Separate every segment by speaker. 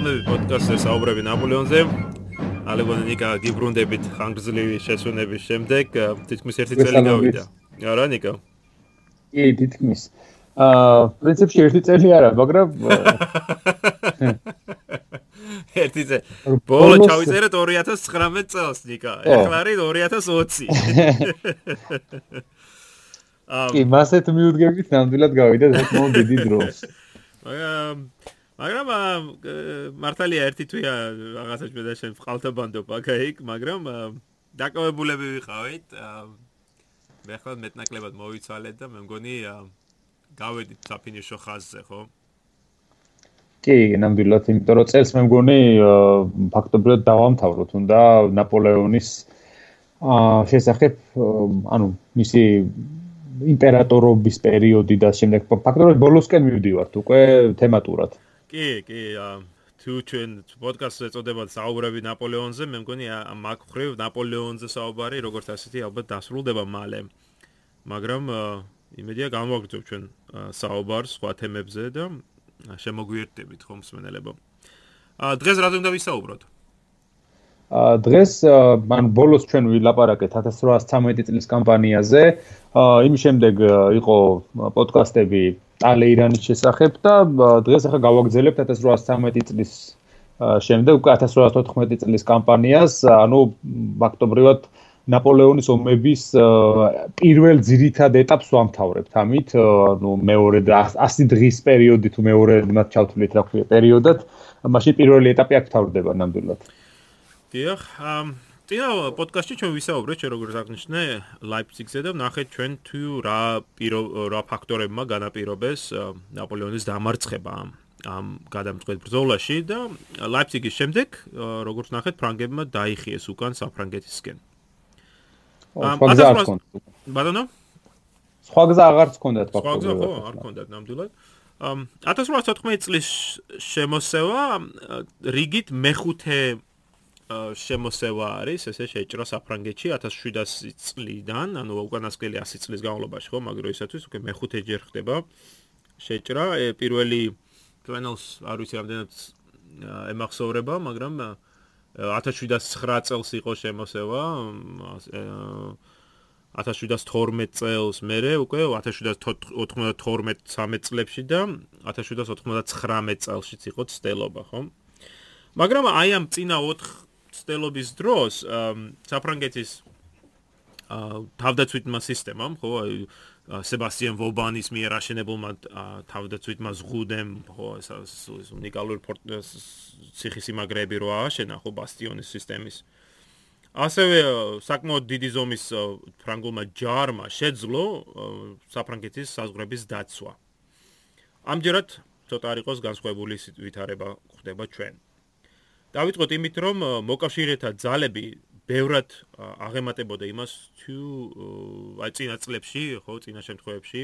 Speaker 1: მოგესალმებით პოდკასტზე საუბრები ნაპოლეონზე. ალეგონ ნიკა გიბრუნდებით ხანგრძლივი შესვენების შემდეგ თითქმის ერთი წელი გავიდა. არა ნიკა?
Speaker 2: კი, თითქმის. აა, პრინციპში ერთი წელი არა, მაგრამ
Speaker 1: ერთი წელი. ბოლო ჩავიწერეთ 2019 წელს ნიკა. ეხლა არის 2020.
Speaker 2: აა, კი, მასეთ მიუდგებით ნამდვილად გავიდა, მომ დიდი დრო.
Speaker 1: აა მაგრამ მართალია ერთი თვია რაღაცა შედა შენ ყალთაბანდო პაკაიკ მაგრამ დაკავებულები ვიყავით მე ახლა მეტნაკლებად მოვიცვალეთ და მე მგონი გავედით საფინიშო ხაზზე ხო
Speaker 2: კი ნამდვილად იმიტომ რომ წელს მე მგონი ფაქტობრივად დავამთავროთ უნდა ნაპოლეონის შესახებ ანუ მისი იმპერატორობის პერიოდი და შემდეგ ფაქტობრივად ბოლოსკენ მივდივართ უკვე თემატურად.
Speaker 1: კი, კი, თუ ჩვენ პოდკასტზე წოდება საუბრები ნაპოლეონზე, მე მგონი მაგ ხრივ ნაპოლეონზე საუბარი როგორც ასეთი ალბათ დასრულდება მალე. მაგრამ იმედია გამოვაგრძობ ჩვენ საუბარს სხვა თემებზე და შემოგვიერთდებით ხომ მსმენელებო. ა დღეს რა უნდა ვისაუბროთ?
Speaker 2: ა დღეს მან ბოლოს ჩვენ ვილაპარაკეთ 1813 წლის კამპანიაზე. ა იმის შემდეგ იყო პოდკასტები ტალეირანის შესახებ და დღეს ახლა გავაგზავნებთ 1813 წლის შემდეგ უკვე 1814 წლის კამპანიას, ანუ ფაქტობრივად ნაპოლეონის ომების პირველ ძირითად ეტაპს ვამთავრებთ. ამით, ну, მეორე და 100 დღის პერიოდი თუ მეორე მათ ჩავთვლით რა ქვია პერიოდად, მაშინ პირველი ეტაპი აქ თავდება ნამდვილად.
Speaker 1: დიახ, წინა პოდკასტში ჩვენ ვისაუბრეთ, ჩვენ როგორც აღნიშნე, ლაიფციგზე და ნახეთ ჩვენ თუ რა პირო რა ფაქტორებმა განაპირობეს ნაპოლეონის დამარცხება ამ გადამწყვეტ ბრძოლაში და ლაიფციგის შემდეგ, როგორც ნახეთ, ფრანგებმა დაიხიეს უკან საფრანგეთისკენ.
Speaker 2: ამ
Speaker 1: ბატონო?
Speaker 2: სხვა გზა აღარც ჰქონდათ
Speaker 1: ფაქტობრივად. სხვა გზა ხო, არ ჰქონდათ ნამდვილად. ამ 1814 წლის შემოსევა რიგით მეხუთე შემოსევა არის, ესე შეჭრა საფრანგეთში 1700 წლიდან, ანუ უკანასკნელი 100 წლის განმავლობაში, ხო, მაგრამ ისათვის უკვე მეხუთე ჯერ ხდება შეჭრა. პირველი კრენელს არ ვიცი რამდენად ემახსოვრება, მაგრამ 1709 წელს იყო შემოსევა. 1712 წელს მერე უკვე 1792-13 წლებში და 1799 წელშიც იყო ცდელობა, ხო? მაგრამ აი ამ წინა 4 ცდელობის დროს საფრანგეთის თავდაცვითმა სისტემამ, ხო, სებასტიან ვობანის მიერ აშენებულმა თავდაცვითმა ზღუდემ, ხო, ეს უნიკალური ციხისიმაგრეები რო ააშენა, ხო, ბასტიონის სისტემის. ასევე საკმაოდ დიდი ზომის ფრანგულმა ჯარმა შეძლო საფრანგეთის საზღვრების დაცვა. ამჯერად ცოტა არ იყოს განსხვავებული ვითარება ხდება ჩვენ. დავიწყოთ იმით, რომ მოკავშირეთა ძალები ბევრად აღემატებოდა იმას, თუ აი წინა წლებში, ხო, წინა შემთხვევებში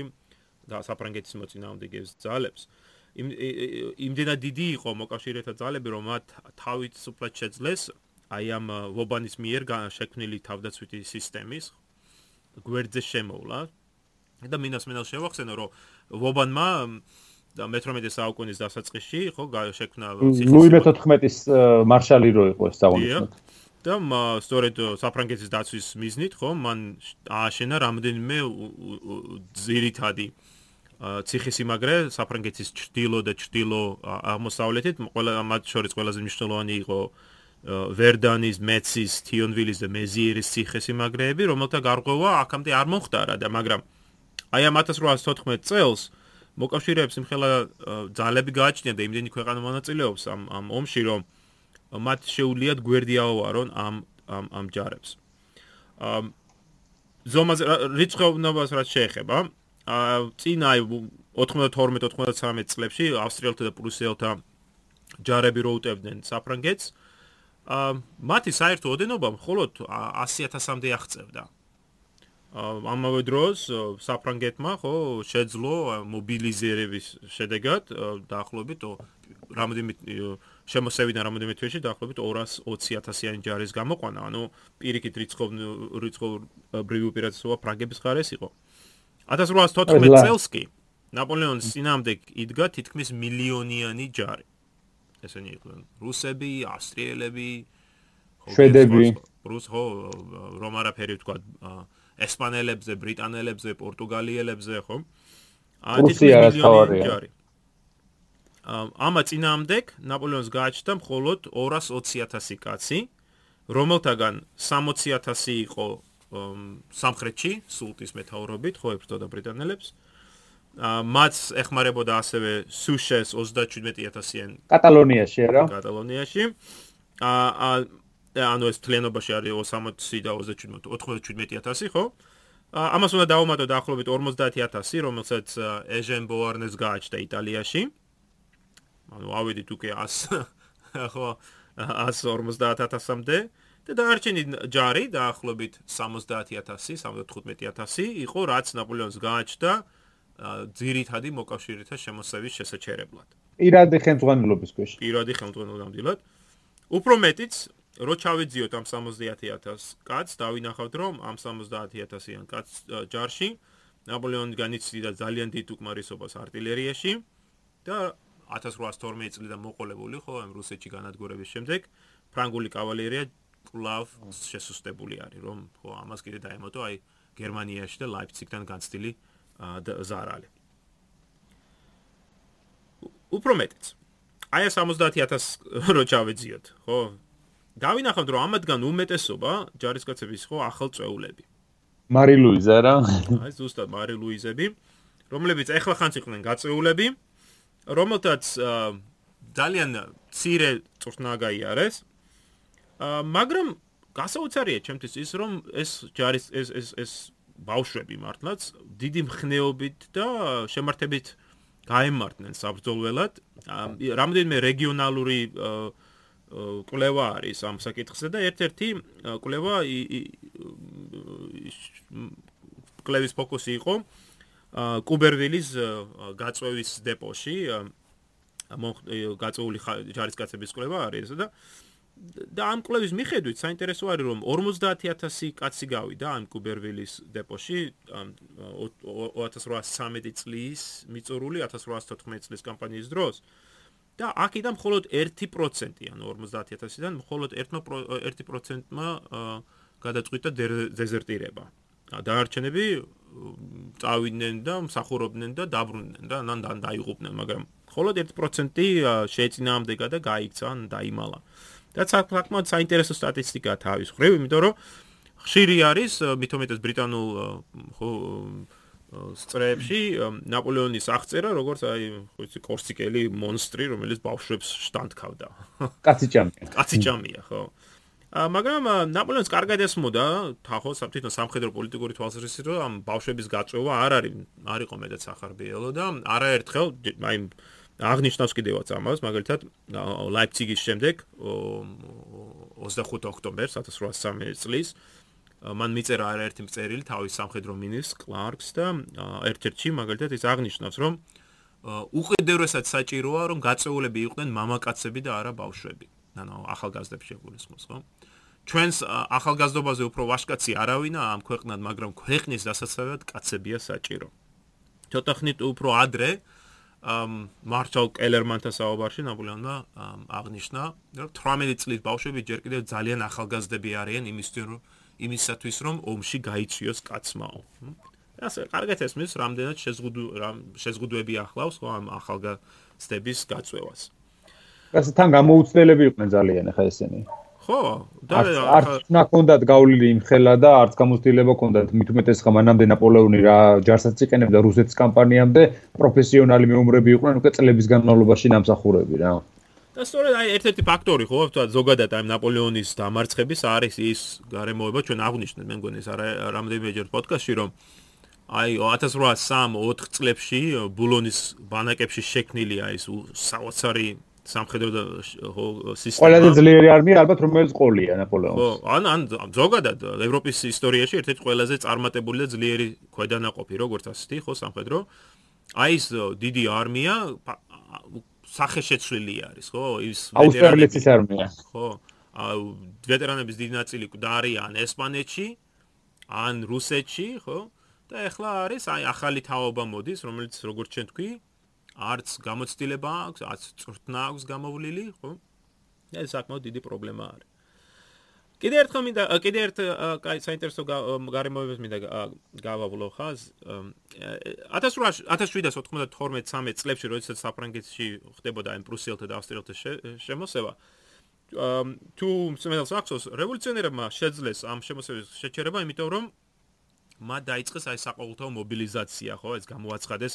Speaker 1: და საფრანგეთის მოწინააღმდეგეს ძალებს. იმ იმდენად დიდი იყო მოკავშირეთა ძალები, რომ მათ თავით სუფლად შეძლეს აი ამ ვობანის მიერ შექმნილი თავდაცვითი სისტემის გვერდზე შემოვლა. და მინას მინას შევახსენო, რომ ვობანმა მე-18 საუკუნის დასაწყისში ხო შექმნა
Speaker 2: ლუი მე-14-ის მარშალი რო იყო ეს წავონიშნოთ
Speaker 1: და სწორედ საფრანგეთის დაცვის მიზნით ხო მან ააშენა რამდენიმე ძირითადი ციხისიმაგრე საფრანგეთის ჭრდილო და ჭრდილო აღმოსავლეთით. ყველა მათ შორის ყველაზე მნიშვნელოვანი იყო ვერდანის, მეცის, თიონვილის და მეზიერის ციხისიმაგრეები, რომელთა გარღვევა აქამდე არ მომხდარა და მაგრამ აი ამ 1814 წელს მოკავშირეებს იმხელა ძალები გააჩნია და იმდენი ქვეყანა მონაწილეობს ამ ამ ომში რომ მათ შეუძლიათ გვერდი აუარონ ამ ამ ამ ჯარებს. ამ ზომაზე რიცხოვნობას რაც შეეხება, ა წინა 92-93 წლებში ავსტრიელთა და პრუსიელთა ჯარები რო უტევდნენ საფრანგეთს, ა მათი საერთო ოდენობა მხოლოდ 100000-მდე აღწევდა. ამავე დროს საფრანგეთმა ხო შეძლო მობილიზირების შედეგად დაახლოებით რამოდენიმე შემოსევიდან რამოდენიმე თვეში დაახლოებით 220000-იანი ჯარის გამოყვანა, ანუ პირიქით რიცხობ რიცხობრივი უპირატესობა ფრანგების ხარეს იყო. 1814 წელს კი ნაპოლეონის ძინამდე იდგა თითქმის მილიონიანი ჯარი. ესენი იყვნენ რუსები, ავსტრიელები,
Speaker 2: შვედები,
Speaker 1: რუს ხო, რომ არაფერი თქვა ესპანელებზე, ბრიტანელებზე, პორტუგალიელებზე, ხო?
Speaker 2: რუსია რა თავარია.
Speaker 1: ამა წინამდე ნაპოლეონს გააჩნდა მხოლოდ 220000 კაცი, რომელთაგან 60000 იყო სამხრეთში, სულტის მეთაურობით, ხო ებრძოდა ბრიტანელებს. აა მათ ეხმარებოდა ასევე სუშეს 37000-იან
Speaker 2: კატალონიაში რა?
Speaker 1: კატალონიაში. აა ანუ ეს თლიანობაში არის 60 და 37 97000, ხო? ამას უნდა დაუმატო დაახლოებით 50000, რომელსაც ეჟენ ბოარნეს გააჩნდა იტალიაში. ანუ ავედით უკვე 100 ხო 150000-მდე და დაარჩენი ჯარი დაახლოებით 70000, 75000 იყო, რაც ნაპოლეონს გააჩნდა ძირითადი მოკავშირეთა შემოსევის შესაჩერებლად.
Speaker 2: პირადი ხელმძღვანელობის ქვეშ.
Speaker 1: პირადი ხელმძღვანელობამდილად. უფრო მეტიც, რო ჩავეძიოთ ამ 70000 კაცს, დავინახავთ რომ ამ 70000-იან კაცს ჯარში ნაპოლეონი განიცდიდა ძალიან დიდ უკმარისობას артиლერიაში და 1812 წლიდან მოყოლებული ხო ამ რუსეთში განადგურების შემდეგ ფრანგული კავალერია კლავ შესუსტებული არის რომ ხო ამას კიდე დაემატო აი გერმანიაში და ლაიფციგთან განცდილი ზარალი. უფრო მეტიც აი 70000 რო ჩავეძიოთ ხო დავინახავთ რომ ამათგან უმეტესობა ჯარისკაცების ხო ახალ წეულები
Speaker 2: მარი ლუიზა რა
Speaker 1: აი ზუსტად მარი ლუიზები რომლებიც ახლა ხანს იყვნენ გაწეულები რომელთაც ძალიან ცირე წვრთნა გაიარეს. მაგრამ გასაოცარია ჩემთვის ის რომ ეს ჯარის ეს ეს ეს ბავშვები მართლაც დიდი მხნეობით და შემართებით გაემართნენ საბრძოლველად. რამდენიმე რეგიონალური კვლევა არის ამ საკითხზე და ერთ-ერთი კვლევა კვლევის ფოკუსი იყო კუბერვილის გაწვევის დეპოში გაწეული ჯარისკაცების კვლევა არის და და ამ კვლევის მიხედვით საინტერესო არის რომ 50000 კაცი გავიდა ამ კუბერვილის დეპოში 2813 წლის მიწურული 1814 წლის კამპანიის დროს და აქედან მხოლოდ 1% ანუ 50000-დან მხოლოდ 1%-მა გადაწყვიტა დეზერტირება. დაარჩენები წავიდნენ და მსახურობდნენ და დაბრუნდნენ და ნან დაიღუპნენ, მაგრამ მხოლოდ 1% შეეწინააღმდეგა და გაიქცა, ან დაიმალა. და საკმაოდ საინტერესო სტატისტიკაა თავის ხრივ, იმიტომ რომ ხშირი არის მithometes ბრიტანულ ხო სწრეებში ნაპოლეონის აღწერა, როგორც აი ხო იცი კორსიკელი მონსტრი, რომელიც ბავშვებს შტანდქავდა.
Speaker 2: კაციჭამია.
Speaker 1: კაციჭამია, ხო. მაგრამ ნაპოლეონს კარგად ესმოდა თახო საფრთხე სამხედრო პოლიტიკური თვალსაზრისით რომ ამ ბავშვების გაწევა არ არის არ იყო მეტად სახარბიელო და არაერთხელ აი აღნიშნავს კიდევაც ამას მაგალითად ლაიფციგის შემდეგ 25 ოქტომბერს 1803 წლის მან მიწერა არაერთი წერილი თავის სამხედრო მინისტრს კლარკს და ერთ-ერთში მაგალითად ის აღნიშნავს რომ უყიდერესად საჭიროა რომ გაწეულები იყვნენ მამაკაცები და არა ბავშვები ანუ ახალგაზრდებს შეგულისხმოს ხო ჩვენს ახალგაზრდობაზე უფრო ვაშკაცი არავინა ამ ქვეყნად, მაგრამ ქვეყნის დასაცავად კაცებია საჭირო. ცოტა ხნით უფრო ადრე ამ მარშალ კელერმანთან საუბარში ნაპოლეონმა აღნიშნა, რომ 18 წლის ბავშვები ჯერ კიდევ ძალიან ახალგაზრდები არიან იმისთვის, რომ იმისათვის, რომ ომში გაიწვიოს კაცმაო. ასე კარგად ესმის, რამდენად შეზღუდ შეზღუდვები ახლავს ხო ამ ახალგაზრდების გაწევას.
Speaker 2: ასე თან გამოუცდელები იყვნენ ძალიან ახლა ესენი.
Speaker 1: ხო
Speaker 2: და არც ნაკონდათ გავლილი იმ ხელა და არც გამოცდილება კონდათ მით უმეტეს ხა მანამდე ნაპოლეონი რა ჯარსაც იყენებდა რუსეთის კამპანიამდე პროფესიონალი მეომრები იყვნენ უკვე წლების განმავლობაში ნამსახურები რა
Speaker 1: და სწორედ აი ერთ-ერთი ფაქტორი ხო თქვა ზოგადად აი ნაპოლეონის დამარცხების არის ის გარემოება ჩვენ აღნიშნეთ მე მგონი ეს არა რამდენიმეჯერ პოდკასტში რომ აი 1803-4 წლებში ბულონის ბანაკებში შექმნილია ის საოცარი სამხედრო და სისტემა.
Speaker 2: ყველაზე ძლიერი არმია ალბათ რომელიც ყოლია ნაპოლეონს.
Speaker 1: ხო, ან ან ზოგადად ევროპის ისტორიაში ერთ-ერთი ყველაზე წარმატებული და ძლიერი ქვედანაყოფი როგორც ასეთი ხო სამხედრო. აი ეს დიდი არმია სახეშეცვლილი არის, ხო? ის
Speaker 2: აუსტრალიის არმია.
Speaker 1: ხო. აუ ვეტერანების დიდი ნაწილი დარიან ესპანეთში ან რუსეთში, ხო? და ეხლა არის აი ახალი თაობა მოდის, რომელიც როგორც ჩვენ თქვი, არც გამოცდილება აქვს, არც წვრთნა აქვს გამოვლილი, ხო? ეს საკმაოდ დიდი პრობლემა არის. კიდე ერთხელ მინდა კიდე ერთ კაი საინტერესო გარემოებებს მინდა გავავლო ხაზ. 1892-13 წლებში როდესაც საფრანგეთში ხდებოდა იმ პრუსიელთა და ავსტრიელთა შემოსევა თუ მსმენელს ახსოვს რევოლუციონერებმა შეძლეს ამ შემოსევის შეჩერება იმიტომ რომ მათ დაიწყეს აი საყოველთაო მობილიზაცია ხო ეს გამოაცხადეს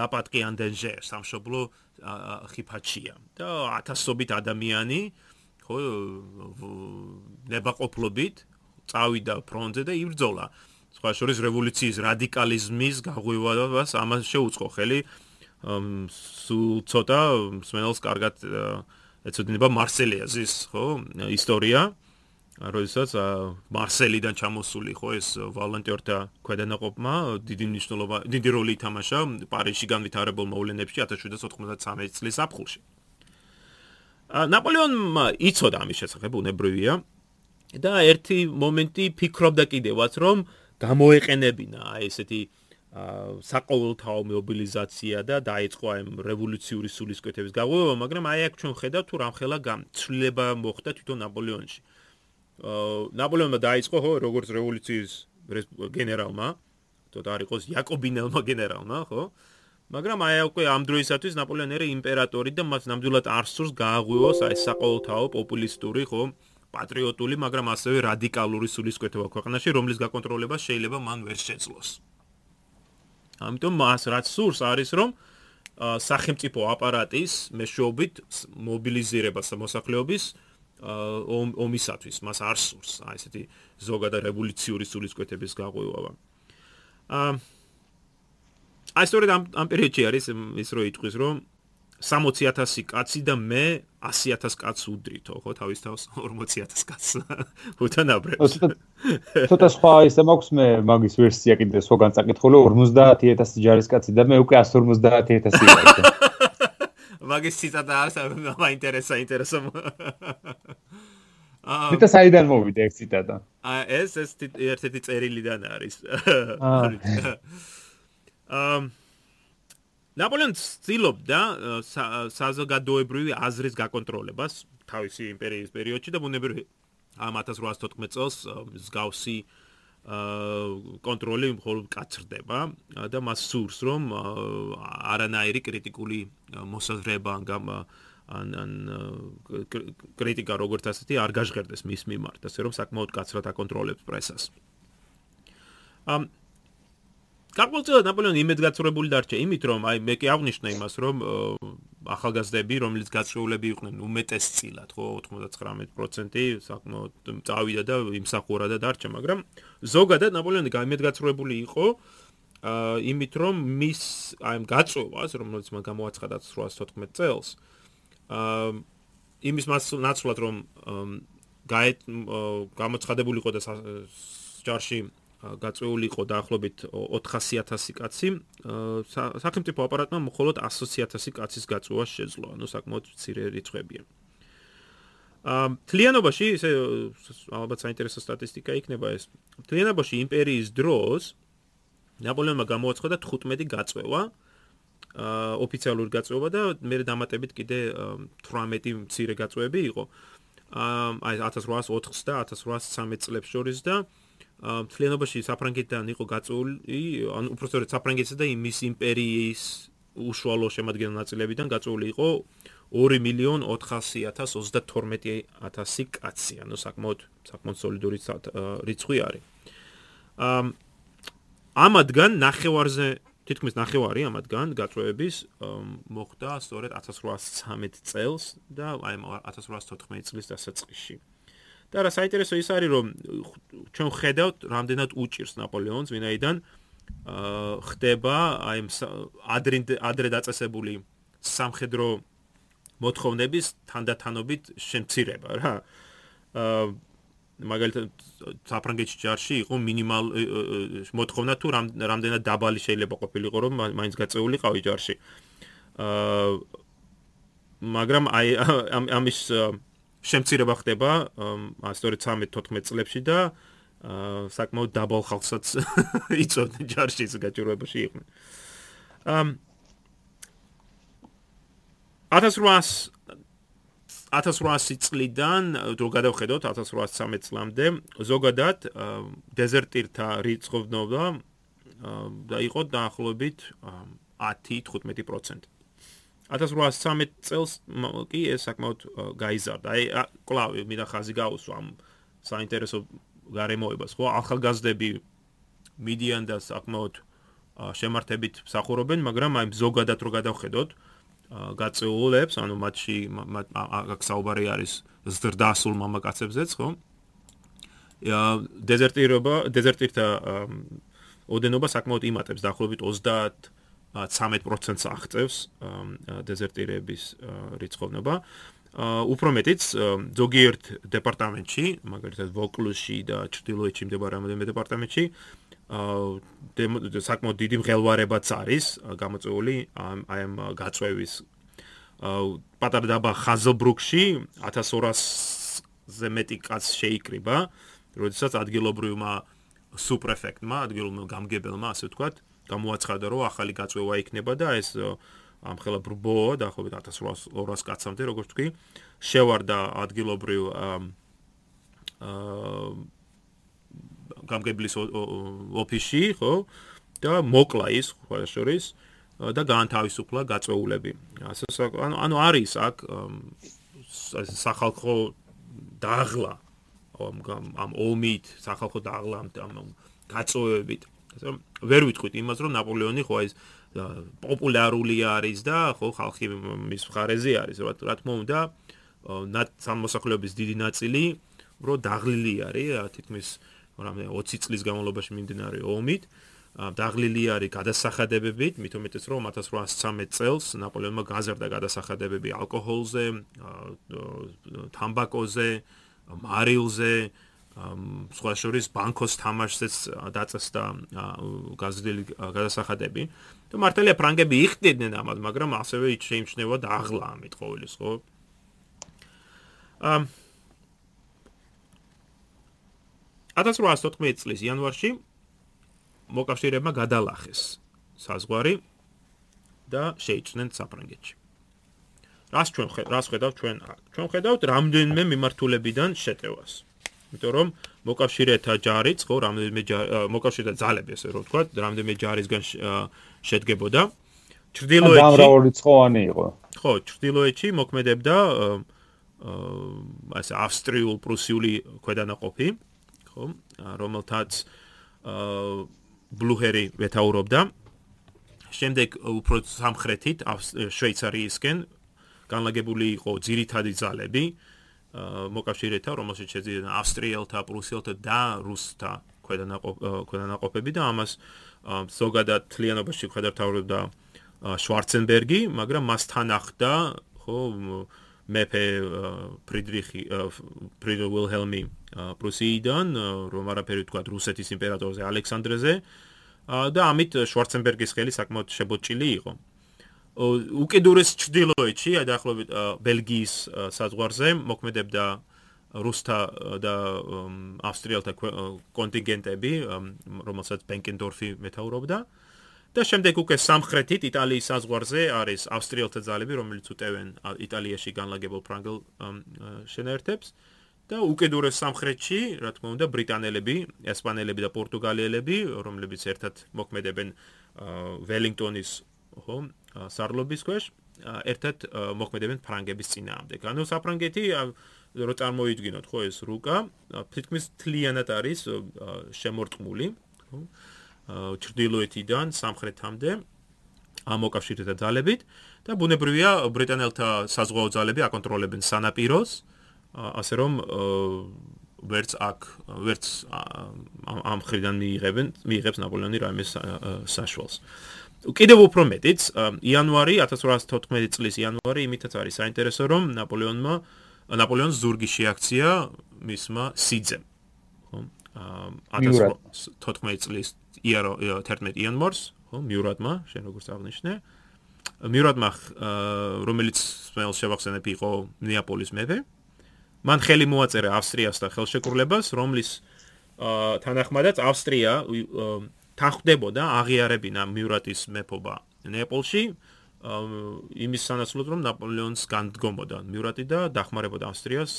Speaker 1: ლაპატკი ანდენჟე სამშობლო ხიფაჩია. და ათასობით ადამიანი ხო ნებაყოფლობით წავიდა ფრონტზე და იბრძოლა. სხვა შორის რევოლუციის რადიკალიზმის გაღვივებას ამას შეუწყო ხელი. სულ ცოტა სმენელს კარგად ეცოდინება მარსელიაზის ხო ისტორია. როდესაც მარსელიდან ჩამოსული ხო ეს ვალენტიორთა ქვედანაყოფმა დიდი მნიშვნელობა დიდი როლი ითამაშა პარიზში განვითარებულ მოვლენებში 1793 წლის აპრილში. ნაპოლეონმა იცოდა ამის შესახებ უნებრივია და ერთი მომენტი ფიქრობდა კიდევაც რომ გამოეყენებინა აი ესეთი საყოველთაო მობილიზაცია და დაიწყო აი რევოლუციური სულისკვეთების გაღვივა, მაგრამ აი აქ ჩვენ ხედავთ თუ რამხელა გამცვლილება მოხდა თვითონ ნაპოლეონში. აა ნაპოლეონმა დაიწყო ხო როგორც რევოლუციის გენერალმა, თორე არ იყოს იაკობინელმა გენერალმა, ხო? მაგრამ აი უკვე ამ დროისათვის ნაპოლეონი არის იმპერატორი და მას ნამდვილად არ სურს გააღვივოს აი საყოველთაო პოპულისტური ხო პატრიოტული მაგრამ ასევე რადიკალური სულისკვეთება ქვეყანაში რომლის გაკონტროლება შეიძლება მან ვერ შეძლოს. ამიტომ მას რაც სურს არის რომ სახელმწიფო აპარატის მეშვეობით მობილიზირება მოსახლეობის ომისათვის მას არ სურს აი ესეთი ზოგადად რევოლუციური სულისკვეთების გაღვივა აა აი სწორედ ამ ამ პერიოდში არის ის რო იტყვის რომ 60000 კაცი და მე 100000 კაცს უდრითო ხო თავის თავს 40000 კაცს უთანაბრებს.
Speaker 2: ცოტა სხვა ისე მაქვს მე მაგის ვერსია კიდე სხვაგან წაკითხული 50000 ჯარისკაცი და მე უკვე 150000 ვარ
Speaker 1: მაგის ციტატა არის მაინტერესა ინტერესო
Speaker 2: აა მე საიდან მოვიდა ეს ციტატა?
Speaker 1: აა ეს ეს ერთ-ერთი წერილიდან არის. აა ამ ნაპოლეონი ცდილობდა საზოგადოებრივი აზრის გაკონტროლებას თავისი იმპერიის პერიოდში და ბუნებრივი ამ 1814 წელს მსგავსი კონტროლი მხოლოდ კაცრდება და მას სურს რომ არანაირი კრიტიკული მოსაზრება ან ან ან კრიტიკა როგორც ასეთი არ გაჟღერდეს მის მიმართ, ასე რომ საკმაოდ კაცრად აკონტროლებს პრესას. ამ გარკვეულწილად ნაპოლეონი იმედგაცრუებული დარჩა იმით რომ აი მე კი აღნიშნე იმას რომ ახალგაზრდები რომლის გაწეულები იყვნენ უმეტესწილად ხო 99% საკმაოდ წავიდა და იმსახურა და დარჩა მაგრამ ზოგადად ნაპოლეონი იმედგაცრუებული იყო აა იმით რომ მის აი გაწევას რომელიც მან გამოაცხადა 814 წელს აა იმის მას ნაცვლად რომ გამოცხადებულიყო და ჯარში გაწეული იყო დაახლოებით 400000 კაცი. სახელმწიფო აპარატმა მხოლოდ 100000 კაცის გაწევა შეძლო, ანუ საკმაოდ მცირე რიცხვებია. თლიანობაში ესე ალბათ საინტერესო სტატისტიკა იქნება ეს. თლიანობაში იმპერიის დროს ნაპოლეონმა გამოაცხადა 15 გაწევა. აა ოფიციალური გაწევა და მე დამატებით კიდე 18 მცირე გაწევები იყო. აა აი 1804 და 1813 წლებს შორის და აა მთლიანობაში საფრანგეთიდან იყო გაწეული, ანუ უბრალოდ საფრანგეთისა და იმის იმპერიის უშუალო შემადგენელ ნაწილებიდან გაწეული იყო 2 მილიონ 400.032 კაცი, ანუ საკმაოდ საკმაოდ სოლიდური რიცხვი არის. ამ ამადგან ნახევარზე თითქმის ნახევარი ამადგან გაწევების მოხდა სწორედ 1813 წელს და აი 1814 წლის დასაწყისში. და რა საინტერესო ის არის რომ ჩვენ ხედავთ რამდენად უჭირს ნაპოლეონს ვინაიდან აა ხდება აი ადრე ადრე დაწესებული სამხედრო მოთხოვნების თანდათანობით შემცირება რა. აა მაგალითად საფრანგეთში ჯარში იყო მინიმალ მოთხოვნა თუ რამდენად დაბალი შეიძლება ყოფილიყო რომ მაინც გაწეულიყავი ჯარში. აა მაგრამ აი ამის შემცირება ხდება ასტორე 13-14 წლებში და საკმაოდ დაბალ ხალხსაც იწოდნენ ჯარში გაჭიროებაში იყვნენ. ამ 1800 1800 წლიდან რო გადავხედოთ 1813 წლამდე ზოგადად დეზერტირთა რიცხოვნობა და იყო დაახლოებით 10-15%. 1813 წელს კი ეს საკმაოდ გაიზარდა. აი კლავი მინდა ხაზი გაუსვა ამ საინტერესო გარემოებას, ხო? ახალგაზრდები მიდიან და საკმაოდ შემართებით მსახურობენ, მაგრამ აი ზოგადად რო გადავხედოთ, გაწეულებს, ანუ მათში აქ საუბარი არის ზრდასულ მამაკაცებზეც, ხო? დეზერტირობა, დეზერტირთა ოდენობა საკმაოდ იმატებს, დაახლოებით 30 13%-ს აღწევს დეზერტირების რიცხოვნობა. უფრო მეტიც ზოგიერთ დეპარტამენტში, მაგალითად ვოკლუსში და ჩრდილოეთში მდებარე რამოდენიმე დეპარტამენტში საკმაოდ დიდი მღელვარებაც არის გამოწეული აი ამ გაწვევის პატარა დაბა ხაზობრუკში 1200-ზე მეტი კაც შეიკრიბა, როდესაც ადგილობრივმა სუპრეფექტმა, ადგილობრივ გამგებელმა, ასე ვთქვათ, გამოაცხადა, რომ ახალი გაწვევა იქნება და ეს ამ ხელა ბრბო დაახლოებით 1200 კაცამდე, როგორც თქვი, შევარდა ადგილობრივ აა გამგებლის ოფისში, ხო? და მოკლა ის ყველა შორის და გაანთავისუფლა გაწეულები. ასე ანუ ანუ არის აქ სახალხო დაღლა ამ ამ ომით, სახალხო დაღლა ამ გაწეულებით. ასე რომ ვერ ვიტყვით იმას, რომ ნაპოლეონი ხო ეს პოპულარული არის და ხო ხალხი მის მხარეზე არის, რა თქმა უნდა, სამოსახლეობის დიდი ნაწილი რო დაღლილი არის, თითქმის რამე 20 წლის განმავლობაში მიმდინარე ომით. დაღლილი არის გადასახადებებით, მით უმეტეს რომ 1813 წელს ნაპოლეონმა გაზარდა გადასახადებები ალკოჰოლზე, თამბაკოზე, მარილზე, სხვა შორის ბანკოს თამაშზეც დაწესდა გაზრდილი გადასახადები. და მართალია ფრანგები იხდიდნენ ამას, მაგრამ ასევე შეიმჩნევა დაღლა ამით ყოველის, ხო? აა 1814 წლის იანვარში მოკავშირეებმა გადალახეს საზღვარი და შეიჭნენ საფრანგეთში. რას ჩვენ რას ხედავთ ჩვენ ჩვენ ხედავთ რამდენიმე მიმართულებიდან შეტევას. იმიტომ რომ მოკავშირეთა ჯარიც, ხო, რამდენიმე მოკავშირეთა ძალები, ასე რომ ვთქვა, რამდენიმე ჯარისგან შედგებოდა. ჩრდილოეთში
Speaker 2: დამრავლრიცხოვანი იყო.
Speaker 1: ხო, ჩრდილოეთში მოქმედებდა ასე ავსტრიულ-პრუსიული ქვედანაყოფი. ხო რომელთაც ბლუჰერი ვეთაურობდა შემდეგ უფრო სამხრეთით შვეიცარიისკენ განლაგებული იყო ძირითადი ძალები აა მოკავშირეთა რომელშიც შეძიდნენ ავსტრიელთა, პრუსიელთა და რუსთა ქვედანაყოფები და ამას ზოგადად თლიანობაში ხედავდა შვარცენბერგი, მაგრამ მასთან ახდა ხო მეფე ფრიდრიხი ფრიდრიხ ვილჰელმი პრუსიიდან, რომ არაფერი თქვა რუსეთის იმპერატორზე ალექსანდრეზე და ამით შვარცენბერგის ხელი საკმაოდ შებოჭილი იყო. უკიდურეს ჩრდილოეთში, დაახლოებით ბელგიის საზღვარზე მოქმედებდა რუსთა და ავსტრიელთა კონტინგენტები, რომელსაც ბენკენდორფი მეთაურობდა. და შემდეგ უკვე სამხრეთით იტალიის საზღვარზე არის ავსტრიელთა ძალები, რომელიც უტევენ იტალიაში განლაგებულ ფრანგელ შენერთებს და უკიდურეს სამხრეთში, რა თქმა უნდა, ბრიტანელები, ესპანელები და პორტუგალიელები, რომლებიც ერთად მოქმედებენ ველინგტონის ხო, სარლობის ქვეშ, ერთად მოქმედებენ ფრანგების წინააღმდეგ. ანუ საფრანგეთი რო წარმოიდგინოთ ხო ეს რუკა, თითქმის თლიანად არის შემორტყმული, ხო? ჩრდილოეთიდან სამხრეთამდე ამ მოკავშირეთა ძალებით და ბუნებრივია ბრიტანელთა საზღვაო ძალები აკონტროლებენ სანაპიროს ასე რომ ვერც აქ ვერც ამ ხრიდან მიიღებენ მიიღებს ნაპოლეონი რაიმეს საშუალს კიდევ უფრო მეტიც იანვარი 1814 წლის იანვარი იმითაც არის საინტერესო რომ ნაპოლეონმა ნაპოლეონს ზურგი შეაქცია მისმა სიძემ ხო 1814 წლის იარო 11 იანვარს, ხო, მიურატმა, შენ როგორც აღნიშნე. მიურატმა რომელიც სპეციალ შევახსენებ იყო ნეაპოლის მეფე. მან ხელი მოაწერა ავსტრიასთან ხელშეკრულებას, რომლის თანახმადაც ავსტრია თანხდებოდა აღიარებინა მიურატის მეფობა ნეაპოლში. იმის სანაცვლოდ რომ ნაპოლეონს განდგომოდა მიურატი და დახმარებოდა ავსტრიას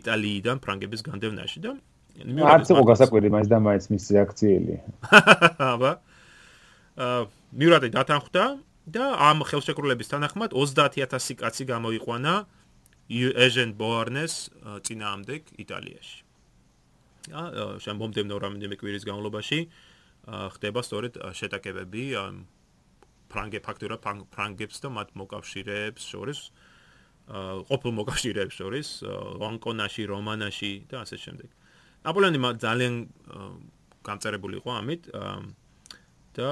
Speaker 1: იტალიიდან ფრანგების განდევნაში და
Speaker 2: არც იყო გასაკვირი მაინც და მაინც მის რეაქციელი.
Speaker 1: აბა. მიურატი დათანხმდა და ამ ხელშეკრულების თანახმად 30000 კაცი გამოიყვანა ეჟენ ბოარნეს წინააღმდეგ იტალიაში. აა შენ მომდევნო რამდენიმე კვირის განმავლობაში ხდება სწორედ შეტაკებები ფრანგე ფაქტორა ფრანგებს და მათ მოკავშირეებს შორის აა ყოფილ მოკავშირეებს შორის ვანკონაში, რომანაში და ასე შემდეგ. ნაპოლეონი ძალიან გამწერებული იყო ამით და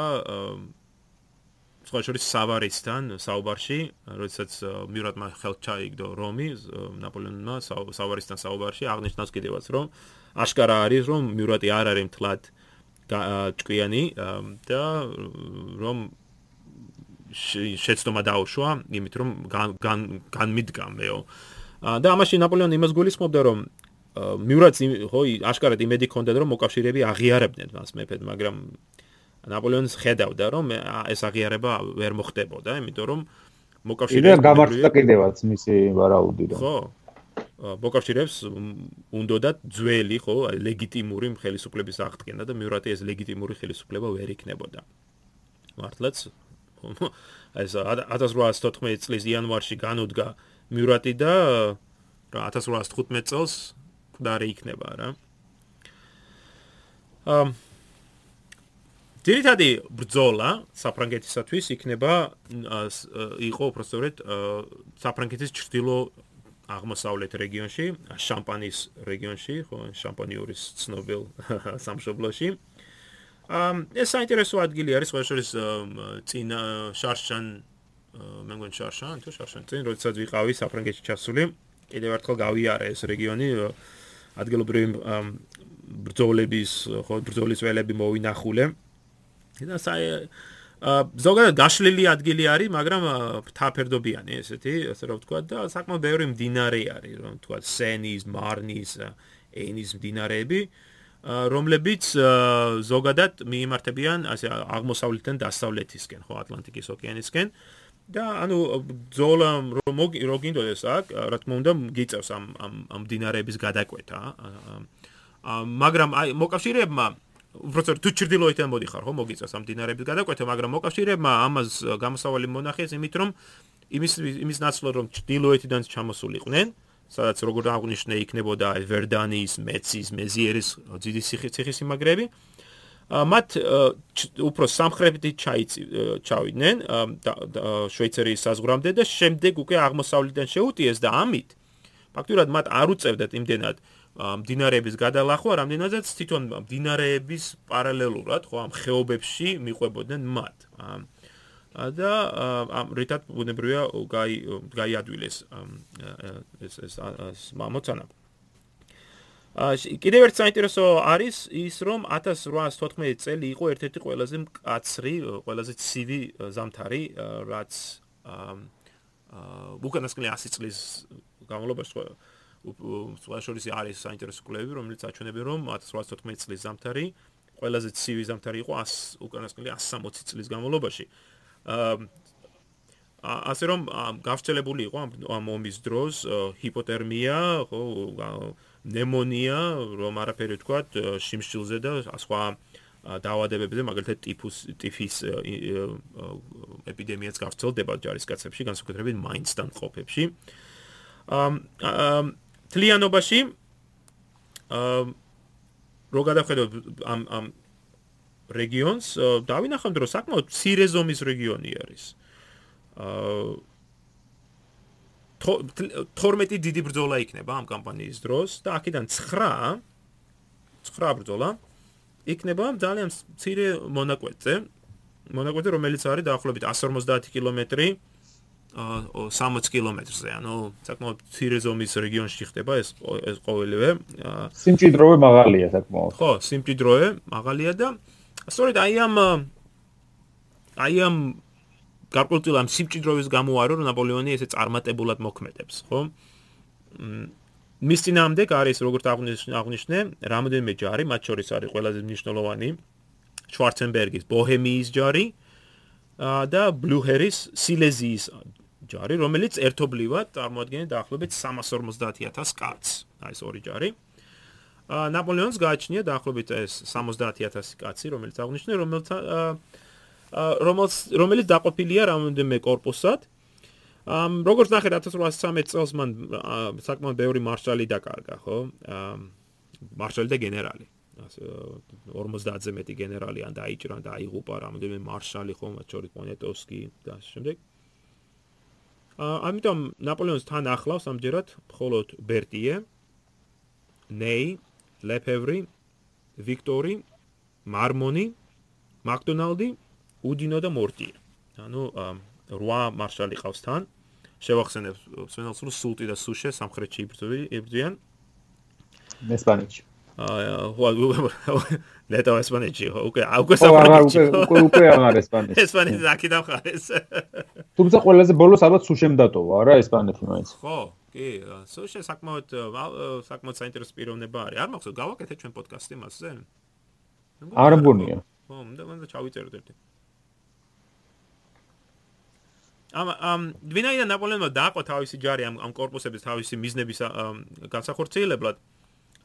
Speaker 1: სხვა შორის სავარისთან საუბარში, როდესაც მიურატმა ხელთ ჩაიგდო რომი, ნაპოლეონმა სავარისთან საუბარში აღნიშნავს კიდევაც, რომ აშკარა არის, რომ მიურატი არ არის მთლად ჭკვიანი და რომ შეცდომა დაუშვა, იმით რომ განმიდგამეო. და ამაში ნაპოლეონი იმას გულისხმობდა, რომ მიურატს ხო აშკარად იმედი ჰქონდა, რომ მოკავშირეები აღიარებდნენ მას მეფედ, მაგრამ ნაპოლეონს ხედავდა რომ ეს აღიარება ვერ მოხდებოდა, იმიტომ რომ
Speaker 2: მოკავშირეებს კიდევ გამართლა კიდევაც მისი ვარაუდი
Speaker 1: რომ ხო მოკავშირეებს უნდათ ძველი ხო ლეგიტიმური ხელისუფლების აღდგენა და მიურატე ეს ლეგიტიმური ხელისუფლება ვერ იქნებოდა. მართლაც ეს 1814 წლის იანვარში განუდგა მიურატი და 1815 წელს მკვდარი იქნება რა. აა ძირითადი ბრძოლა საფრანგეთისათვის იქნება იყო უბრალოდ საფრანგეთის ჩრდილო აღმოსავლეთ რეგიონში, შამპანის რეგიონში, ხო, შამპანიურის ცნობილ სამშობლოში. ამ ეს საინტერესო ადგილი არის, ხო, შორის წინ შარშან მე მგონი შარშან, თუ შარშან წინ როდესაც ვიყავი საფრანგეთში ჩასული, კიდევ ერთხელ გავიარე ეს რეგიონი ადგილობრივი ბრძოლების, ხო, ბრძოლის ველები მოვინახულე. და საი ზოგადად გაშლილი ადგილი არის, მაგრამ ფთაფერდობიანი ესეთი, ასე რომ ვთქვა და საკმაოდ ბევრი მდინარე არის, რომ ვთქვა სენის, მარნის, ენის მდინარეები, რომლებიც ზოგადად მიიმართებიან ასე აღმოსავლეთიდან დასავლეთისკენ, ხო, ატლანტიკის ოკეანისკენ. და ანუ ზოლა რომ როგინდოდეს აქ, რა თქმა უნდა, გიწევს ამ ამ მდინარეების გადაკვეთა. მაგრამ აი მოკავშირეებმა უბრალოდ თუ ჭრდილოეთიდან მოდიხარ ხო მოგიწევს ამ დინარების გადაკვეთა მაგრამ მოკავშირეებმა ამას გამოსავალი მონახეს იმით რომ იმის იმის ნაცვლად რომ ჭრდილოეთიდან ჩამოსულიყვნენ სადაც როგორ აღნიშნე იქნებოდა ვერდანის მეცის მეზიერის ძიდი ციხისიმაგრეები მათ უფრო სამხრეთით ჩავიდნენ შვეიცარიის საზღვრამდე და შემდეგ უკვე აღმოსავლეთიდან შეუტიეს და ამით ფაქტურად მათ არ უწევდათ იმდენად მდინარეების გადალახვა, რამდენადაც თვითონ მდინარეების პარალელურად, ხო, ამ ხეობებში მიყვებოდნენ მათ. და ამ რითად ბუნებრივია გაი გაიადვილეს ეს ეს ეს მამოცანა. ა კიდევ ერთ საინტერესო არის ის რომ 1814 წელი იყო ერთ-ერთი ყველაზე მკაცრი, ყველაზე ცივი ზამთარი, რაც აა უკანასკნელი 100 წლის განმავლობაში შორის არის საინტერესო კვლევები, რომელიც აჩვენებენ, რომ 1814 წლის ზამთარი ყველაზე ცივი ზამთარი იყო 100 უკანასკნელი 160 წლის განმავლობაში. აა ასე რომ გავრცელებული იყო ამ ომის დროს ჰიპოთერმია, ხო, ნემონია, რომ არაფერი თქვა, შიმშილზე და სხვა დაავადებებზე, მაგალითად ტიფუს ტიფის ეპიდემიაც გავრცელდება ჯარისკაცებში, განსაკუთრებით მაინცთან ყოფებში. აა თლიანობაში აა რო გადავხედოთ ამ ამ რეგიონს დავინახავთ რომ საკმაოდ ცირე ზომის რეგიონი არის. აა 12 დიდი ბრძოლა იქნება ამ კამპანიის დროს და აქედან 9 9 ბრძოლა იქნება ძალიან ცირე მონაკვეთზე. მონაკვეთზე რომელიც არის დაახლოებით 150 კილომეტრი 60 კილომეტრზე, ანუ საკმაოდ ცირე ზომის რეგიონში ხდება ეს ეს ყოველივე.
Speaker 2: სიმჭიდროვე მაღალია საკმაოდ.
Speaker 1: ხო, სიმჭიდროვე მაღალია და სწორედ აი ამ აი ამ გარკვეულ ამ სიმჭიდროვის გამო არო ნაპოლეონი ესე წარმატებულად მოქმედებს, ხო? მის წინამდე არის როგორც აღნიშნე, რამოდენიმე ჯარი, მათ შორის არის ყველაზე მნიშვნელოვანი შვარცენბერგის ბოჰემიის ჯარი, და ბლუჰერის სილეზიის ჯარი, რომელიც ერთობლივად წარმოადგენდა დაახლოებით 350.000 კაცს. აი ეს ორი ჯარი. ნაპოლეონს გააჩნია დაახლოებით ეს 70.000 კაცი, რომელიც აღნიშნე, რომელთა რომელიც რომელიც დაყოფილია რამდენიმე корпуსად. ამ როგორც ნახეთ 1813 წელს მან საკმაოდ ბევრი მარშალი დაკარგა, ხო? მარშალი და გენერალი. 50-ზე მეტი გენერალი ან დაიჭრა და აიღუპა რამდენიმე მარშალი, ხო, მათ შორის პონეტოვსკი და ასე შემდეგ. ამიტომ ნაპოლეონს თან ახლავს ამჯერად მხოლოდ ბერტიე ნეი ლეფევრი ვიქტორი მარმონი მაკდონალდი უდინო და მორტიე. ანუ რვა მარშალი ყავს თან შევახსენებ სვენელს რომ სულტი და სუშე სამხრეთში იბრძვიან.
Speaker 2: ესპანეთში
Speaker 1: ლეტო ესპანეთში უკვე უკვე საფრანგეთში
Speaker 2: უკვე უკვე აღარ ესპანეთში
Speaker 1: ესპანეთი აქედან ხარეს
Speaker 2: თუმცა ყველაზე ბოლოს ალბათ სუშემ დატოვა რა ესპანეთი მაინც
Speaker 1: ხო კი სუშე საკმაოდ საკმაოდ საინტერესო პიროვნება არის არ მახსოვს გავაკეთე ჩვენ პოდკასტი მასზე
Speaker 2: არ მგონია
Speaker 1: ხო მანდ ჩავიწეროთ ერთი ამ ამ ვინაიდან ნაპოლეონმა დააყო თავისი ჯარი ამ ამ კორპუსების თავისი მიზნების განსახორციელებლად აა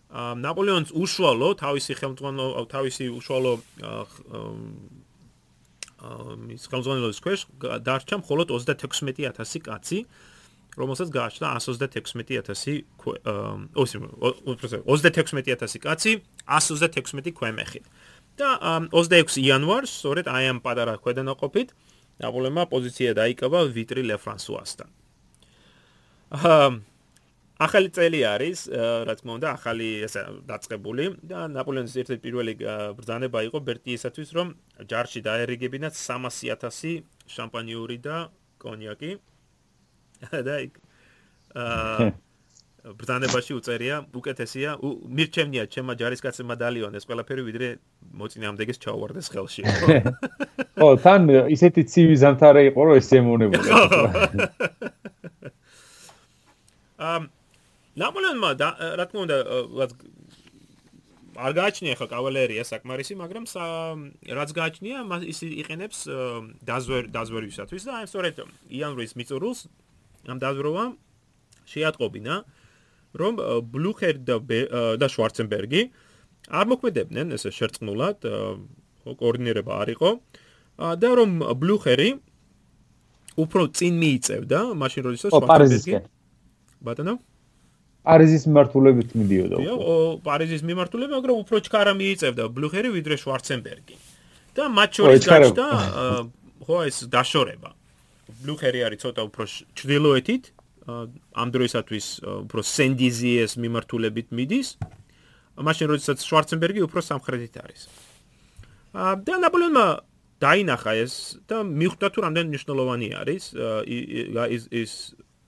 Speaker 1: ნაპოლეონს უშუალო თავისი ხელმძღვანელო თავისი უშუალო მის ხელმძღვანელობის ქვეშ დარჩა მხოლოდ 36000 კაცი რომელსაც გააჩნდა 126000 ოსი 36000 კაცი 136 ქვემეხი. და 26 იანვარს სწორედ აი ამ პატარა ქვედანაყოფით ნაპოლეონმა პოზიცია დაიკავა ვიტრი ლეფრანსუასთან აა ახალი წელი არის, რა თქმა უნდა, ახალი ესე დაწყებული და ნაპოლეონის ერთ-ერთი პირველი ბრძანება იყო ბერტიესათვის, რომ ჯარში დაერიგებინათ 300.000 შამპანიური და კონიაკი. და იქ აა ბრძანებაში უწერია, უკეთესია, მირჩენია ჩემმა ჯარისკაცებმა დალიონეს ყველაფერი, ვიდრე მოწინააღმდეგეს ჩაუვარდეს ხელში.
Speaker 2: ხო, თან ისეთი ცივი ზამთარი იყო, რომ ეს ემონებოდა.
Speaker 1: აა ნაპოლეონმა რა თქმა უნდა არ გააჩნია ხა კავალერია საკმარისი, მაგრამ რაც გააჩნია, ის იყენებს დაზვერ დაზვერვისათვის და აი სწორედ იანვრის მიწურულს ამ დაზვერვამ შეატყობინა, რომ ბლუხერ და და შვარცენბერგი არ მოქმედებდნენ ესე შერწყმულად, ხო კოორდინირება არ იყო და რომ ბლუხერი უფრო წინ მიიწევდა, მაშინ როდესაც
Speaker 2: შვარცენბერგი
Speaker 1: ბატონო
Speaker 2: პარიზის მიმართულებით მიდიოდა.
Speaker 1: იო, პარიზის მიმართულებით, მაგრამ უფრო ჩქარა მიიწევდა ბლუხერი ვიდრე შვარცენბერგი. და მათ შორის გაჩნდა ხო ეს დაშორება. ბლუხერი არის ცოტა უფრო ჩრდილოეთით, ამ დროისათვის უფრო სენდიზიეს მიმართულებით მიდის. მაშინ როდესაც შვარცენბერგი უფრო სამხრეთით არის. და ნაპოლეონმა დაინახა ეს და მიხვდა თუ რამდენი მნიშვნელოვანი არის ის ის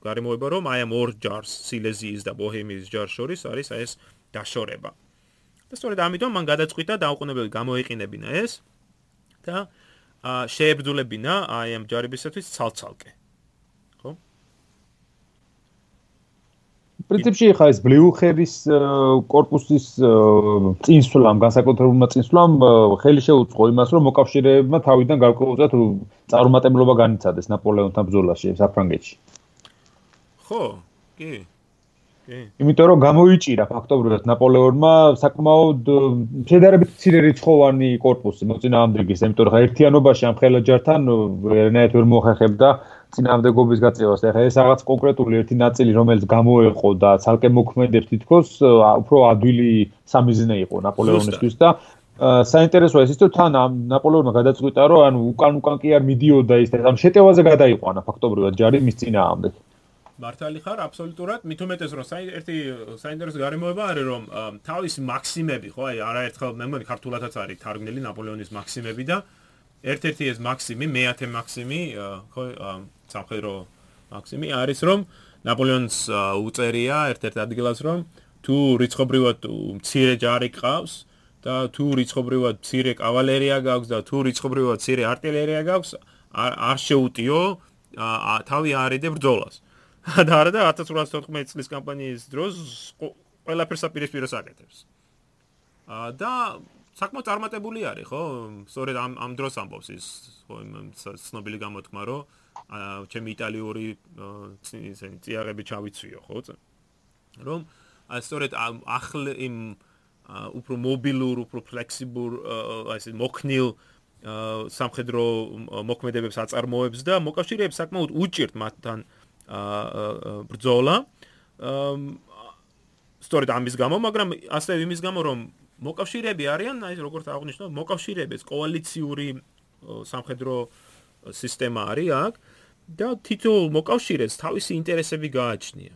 Speaker 1: გარემოება, რომ აი ამ ორ ჯარს, სილეზიის და ბოჰემიის ჯარს შორის არის აი ეს დაშორება. და სწორედ ამიტომ მან გადაწყვიტა დაუყოვნებლივ გამოეყინებინა ეს და შეებრძოლებინა აი ამ ჯარებისათვის ცალ-ცალკე. ხო?
Speaker 2: პრინციპში ხა ეს ბლიუხერის корпуსის წინსვლამ, განსაკუთრებულმა წინსვლამ ხელი შეუწყო იმას, რომ მოკავშირეებმა თავიდან გარკვეულწილად წარუმატებლობა განიცადეს ნაპოლეონთან ბრძოლაში საფრანგეთში.
Speaker 1: ხო? კი. კი.
Speaker 2: იმიტომ რომ გამოიჭირა ფაქტობრივად ნაპოლეონმა საკმაოდ შედარებით მცირე რიცხოვანი корпуსი მოწინააღმდეგის, იმიტომ რომ ერთიანობაში ამ ხელაჯართან ერთნაირად ვერ მოხერხებდა წინააღმდეგობის გაწევას. ახლა ეს რაღაც კონკრეტული ერთი ნაწილი, რომელიც გამოეყო და ცალკე მოქმედებს თითქოს უფრო ადვილი სამიზნე იყო ნაპოლეონისთვის და საინტერესოა ის, რომ თან ნაპოლეონმა გადაწყვიტა, რომ ანუ უკან უკან კი არ მიდიოდა ის და ამ შეტევაზე გადაიყვანა ფაქტობრივად ჯარი მის წინააღმდეგ.
Speaker 1: მართალი ხარ აბსოლუტურად მით უმეტეს რომ ერთი э, საინტერესო გარემოება არის რომ э, თავის მაქსიმები ხო აი არაერთხელ მე მგონი ქართულათაც არის თარგმნილი ნაპოლეონის მაქსიმები და ერთ-ერთი ეს მაქსიმი მეათე მაქსიმი э, ხო სამხედრო მაქსიმი არის რომ ნაპოლეონს უწერია ერთ-ერთ ადგილას რომ თუ რიცხობრივად მცირე ჯარი გყავს და თუ რიცხობრივად მცირე კავალერია გაქვს და თუ რიცხობრივად მცირე артиლერია გაქვს არ შეუტიო თავი აარიდე ბრძოლას. და არა და 1814 წლის კამპანიის დროს ყველაფერს აპირისპიროს აკეთებს. აა და საკმაოდ წარმატებული არის, ხო? სწორედ ამ ამ დროს ამბობს ის, ხო, ცნობილი გამოთქმა, რომ ჩემი იტალიური ისინი წიაღები ჩავიცვიო, ხო? რომ სწორედ ახლა იმ უფრო მობილურ, უფრო ფლექსიბურ, აი ესე მოქნილ სამხედრო მოქმედებებს აწარმოებს და მოკავშირეებს საკმაოდ უჭირთ მათთან ბრძოლა. სწორედ ამის გამო, მაგრამ ასევე იმის გამო, რომ მოკავშირეები არიან, აი როგორც აღნიშნო, მოკავშირეების კოალიციური სამხედრო სისტემა არის აქ და თითოეულ მოკავშირეს თავისი ინტერესები გააჩნია.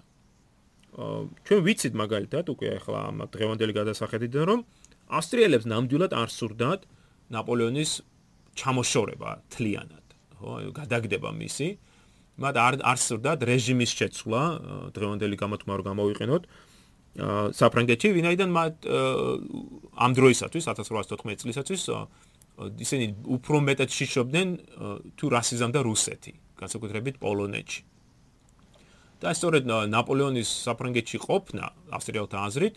Speaker 1: ჩვენ ვიცით მაგალითად უკვე ახლა ამ დღევანდელი გადასახედიდან რომ ავსტრიელებს ნამდვილად არ სურდათ ნაპოლეონის ჩამოშორება თლიანად ხო გადაგდება მისი მათ არ არ სურდათ რეჟიმის შეცვლა დღევანდელი გამოთქმა რომ გამოვიყენოთ საფრანგეთში ვინაიდან მათ ამ დროისათვის 1814 წლისათვის ისინი უფრო მეტად შიშობდნენ თუ რასიზმ და რუსეთი განსაკუთრებით პოლონეთში და სწორედ ნაპოლეონის საფრანგეთში ყოფნა ავსტრიელთა აზრით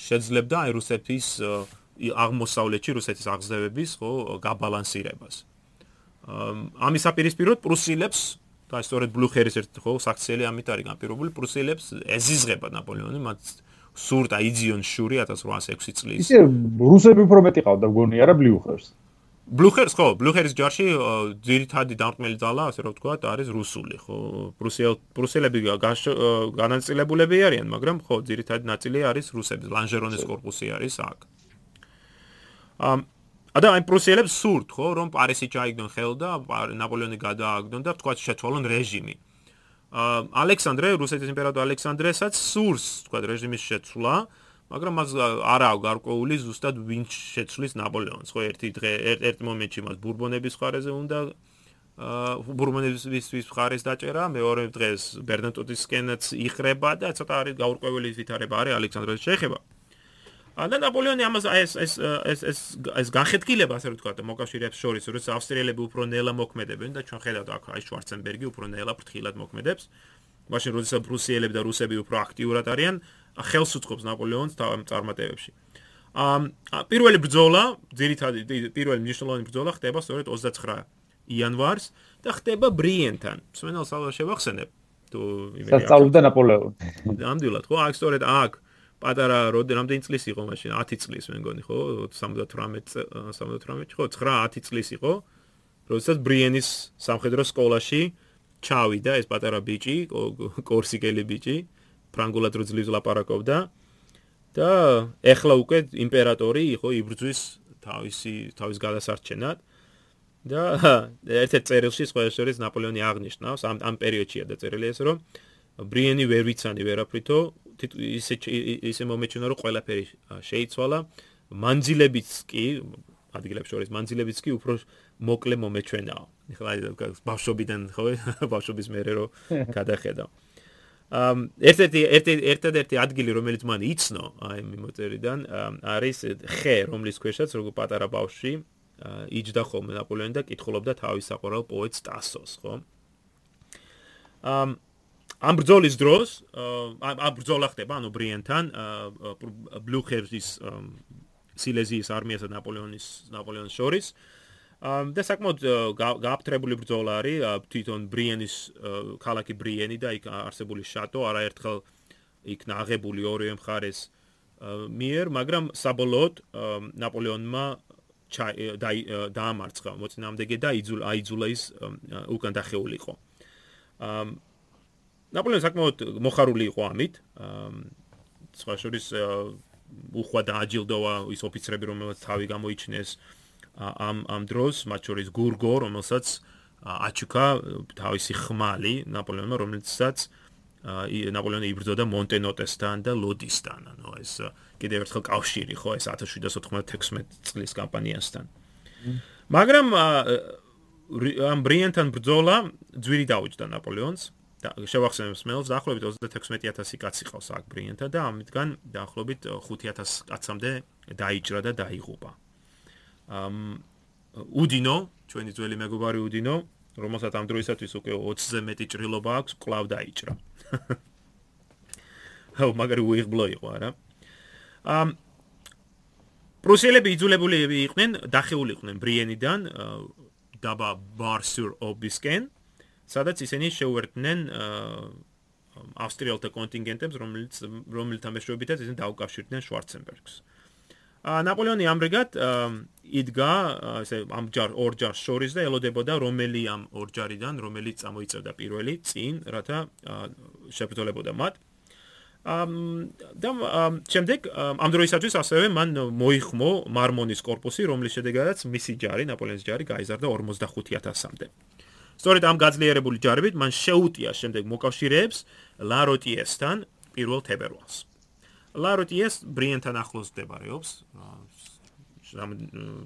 Speaker 1: შეძლებდა აი რუსეთის აღმოსავლეთში რუსეთის აღზევების ხო გაბალანსირებას. ამის აპირისპიროდ პრუსილებს და სწორედ ბლუხერის ერთ ხო საქციელი ამით არის განპირობული პრუსიელებს ეზიზღება ნაპოლეონი მათ სურდა იძიონ შური 1806 წლის.
Speaker 2: ისე რუსები უფრო მეტი ყავდა მგონი არა ბლუხერს
Speaker 1: ბლუხერს ხო ბლუხერის ჯარში ძირითადი დამტმელი ძალა ასე რომ ვთქვათ არის რუსული ხო. პრუსიელ პრუსიელები განაწილებულები არიან მაგრამ ხო ძირითადი ნაწილი არის რუსების ლანჟერონის კორპუსი არის აქ. ამ და აი პრუსიელებს სურთ, ხო, რომ პარიზი ჩაიგდონ ხელ და ნაპოლეონი გადააგდონ და ვთქვა შეცვალონ რეჟიმი. ალექსანდრე, რუსეთის იმპერატორ ალექსანდრესაც სურს, ვთქვა რეჟიმის შეცვლა. მაგრამ მას არ აქვს გარკვეული ზუსტად ვინ შეცვლის ნაპოლეონს ხო ერთი დღე ერთ მომენტში მას ბურბონების ხარეზე უნდა აა ბურბონების ვის ხარეს დაჭერა მეორე დღეს ბერნატოტისკენაც იხრება და ცოტა არის გაურკვეველი ვითარება არის ალექსანდრეს შეეხება ანა ნაპოლეონი ამას ეს ეს ეს ეს ეს განხეთქილება ასე ვთქვა და მოკავშირეებს შორის როცა ავსტრიელები უფრო ნელა მოქმედებენ და ჩვენ ხედავთ აქ აი შვარცენბერგი უფრო ნელა ფრთხილად მოქმედებს მაშინ როცა პრუსიელები და რუსები უფრო აქტიურად არიან ხელს უწყობს ნაპოლეონს თავ წარმატებებში. ამ პირველი ბრძოლა, ძირითადი პირველი მნიშვნელოვანი ბრძოლა ხდება სწორედ 29 იანვარს და ხდება ბრიენთან. მსმენელს ალბათ შევახსენებ თუ
Speaker 2: იმედი აქვს. სწავლობდა ნაპოლეონი.
Speaker 1: ნამდვილად, ხო, აქ სწორედ აქ პატარა რამდენი წლის იყო მაშინ? 10 წლის მე მგონი, ხო? 78 78 ხო, 9-10 წლის იყო. როდესაც ბრიენის სამხედრო სკოლაში ჩავიდა ეს პატარა ბიჭი, კორსიკელი ბიჭი. ფრანგულად რო ძლივს ლაპარაკობდა და ეხლა უკვე იმპერატორი იყო იბრძვის თავისი თავის გადასარჩენად და ერთ-ერთ წერილში შორის ნაპოლეონი აღნიშნავს ამ ამ პერიოდშია დაწერილი ეს რომ ბრიენი ვერ ვიცანი ვერაფრითო ისე ისე მომეჩვენა რომ ყველაფერი შეიცვალა. მანძილებიც კი ადგილებს შორის მანძილებიც კი უფრო მოკლე მომეჩვენაა ეხლა ბავშვობიდან ხო ბავშვობის მერე რო გადახედავ ამ ერთ-ერთი ერთ-ერთი ადგილი რომელიც მან იცნო აი მიმოწერიდან არის ხე რომლის ქვეშაც როგორ პატარა ბავშვი იჯდა ხოლმე ნაპოლეონი და კითხულობდა თავის საყვარელ პოეტს ტასოს ხო? ამ ამ ბრძოლის დროს ამ ბრძოლა ხდება ანუ ბრიენთან ბლუხერის სილეზიის არმიასა და ნაპოლეონის ნაპოლეონის შორის და საკმაოდ გააფთრებული ბრძოლა არის თვითონ ბრიენის ქალაქი ბრიენი და იქ არსებული შატო არაერთხელ იქ ნაღებული ორივე მხარეს მიერ, მაგრამ საბოლოოდ ნაპოლეონმა დაამარცხა მოწინააღმდეგე და აიძულა ის უკან დახეულიყო. ნაპოლეონი საკმაოდ მოხარული იყო ამით. სხვა შორის უხვა და აჯილდოა ის ოფიცრები რომელსაც თავი გამოიჩინეს ამ ამ დროს მათ შორის გურგო რომელსაც აჩუკა თავისი ხმალი ნაპოლეონმა რომელსაც ნაპოლეონი იბრძოდა მონტენოტესთან და ლოდისთან. ანუ ეს კიდევ ერთხელ კავშირი ხო ეს 1796 წლის კამპანიასთან. მაგრამ ამ ბრიენთან ბრძოლა ძვირი დაუჭდა ნაპოლეონს და შევახსენებს მელს დაახლოებით 36000 კაცი ყავს აქ ბრიენთან და ამიტგან დაახლოებით 5000 კაცამდე დაიჭრა და დაიღუპა ამ უდინო, ჩვენი ძველი მეგობარი უდინო, რომელსაც ამ დროისათვის უკვე 20-ზე მეტი ჭრილობა აქვს, კლავ დაიჭრა. აუ, მაგარი უიღბლო იყო, არა? ამ პრუსიელები იძულებული იყვნენ დახეული იყვნენ ბრიენიდან დაბა ბარსურ ობისკენ სადაც ისინი შეუერთდნენ ავსტრიელთა კონტინგენტებს, რომელიც რომელთა მეშვეობითაც ისინი დაუკავშირდნენ შვარცენბერგს. ნაპოლეონი ამრიგად იდგა ესე ამ ჯარ ორ ჯარს შორის და ელოდებოდა რომელი ამ ორ ჯარიდან რომელი წამოიწევდა პირველი წინ რათა შეფრძოლებოდა მათ ამ და შემდეგ ამ დროისათვის ასევე მან მოიხმო მარმონის корпуსი რომლის შედეგადაც მისი ჯარი ნაპოლეონის ჯარი გაიზარდა 45000-მდე. სწორედ ამ გაძლიერებული ჯარებით მან შეუტია შემდეგ მოკავშირეებს ლაროტიესთან პირველ თებერვალს. ლაროტიეს ბრიენთან ახლოს მდებარეობს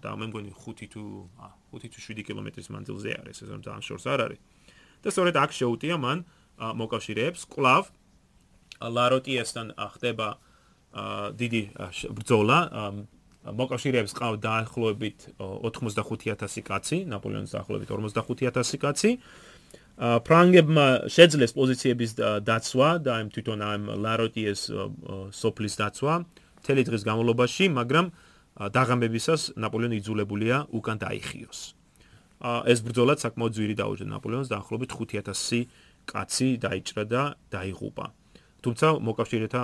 Speaker 1: და მე მგონი 5 თუ 5 თუ 7 კილომეტრის მანძილზე არის ეს ძალიან შორს არ არის. და სწორედ აქ შეუტია მან მოკავშირეებს კლავ ლაროტიესთან ხდება დიდი ბრძოლა მოკავშირეებს ყავ დაახლოებით 85000 კაცი ნაპოლეონის დაახლოებით 45000 კაცი. ფრანგებმა შეძლეს პოზიციების დაცვა და იმ თვითონ ამ ლაროტიეს სოფლის დაცვა თელი დღის განმავლობაში მაგრამ დაღამებისას ნაპოლეონი იძულებულია უკან დაიხიოს. ეს ბრძოლა საკმაოდ ძვირი დაუჯდა. ნაპოლეონს დაახლოებით 5000 კაცი დაიჭრა და დაიღუპა. თუმცა მოკავშირეთა